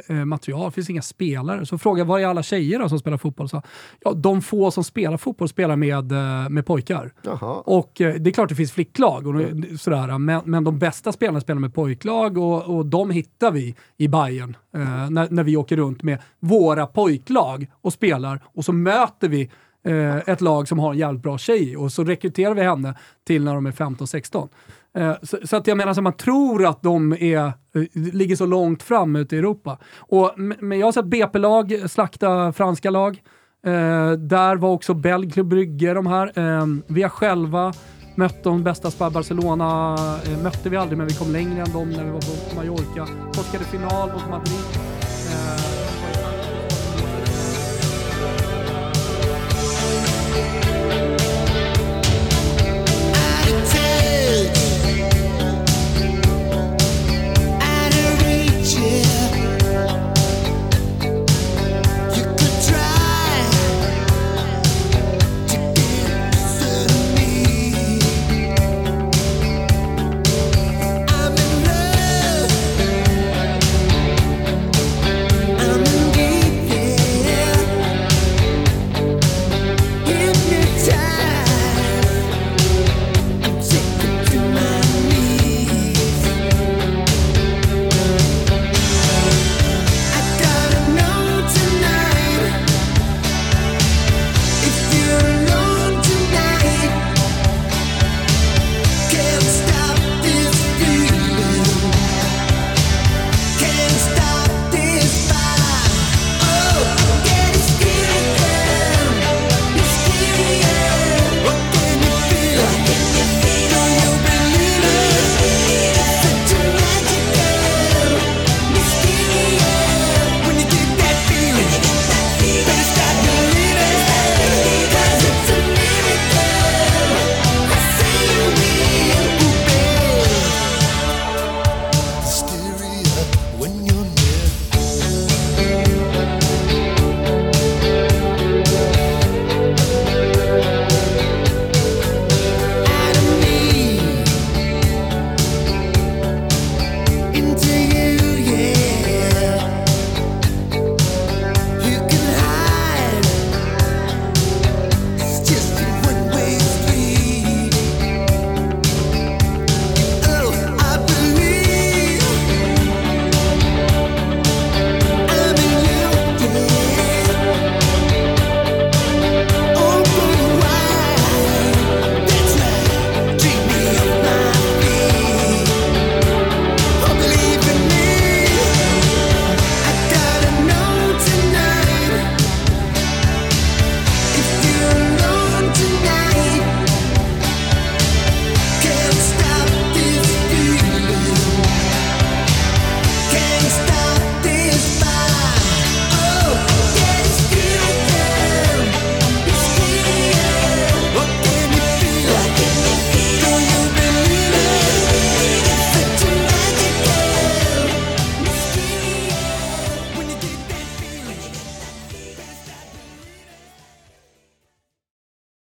eh, material, det finns inga spelare. Så frågar var är alla tjejer då som spelar fotboll? Så, ja, de få som spelar fotboll spelar med, eh, med pojkar. Jaha. Och eh, det är klart det finns flicklag, och, sådär, men, men de bästa spelarna spelar med pojklag och, och de hittar vi i Bayern eh, när, när vi åker runt med våra pojklag och spelar och så möter vi eh, ett lag som har en jävligt bra tjej och så rekryterar vi henne till när de är 15-16. Eh, så, så att jag menar, så man tror att de är, eh, ligger så långt fram ute i Europa. Och, men jag har sett BP-lag slakta franska lag. Eh, där var också Belg Club Brygge de här. Eh, vi har själva mött de bästa Spar Barcelona. Eh, mötte vi aldrig, men vi kom längre än dem när vi var på Mallorca. Torskade final mot Madrid. Eh,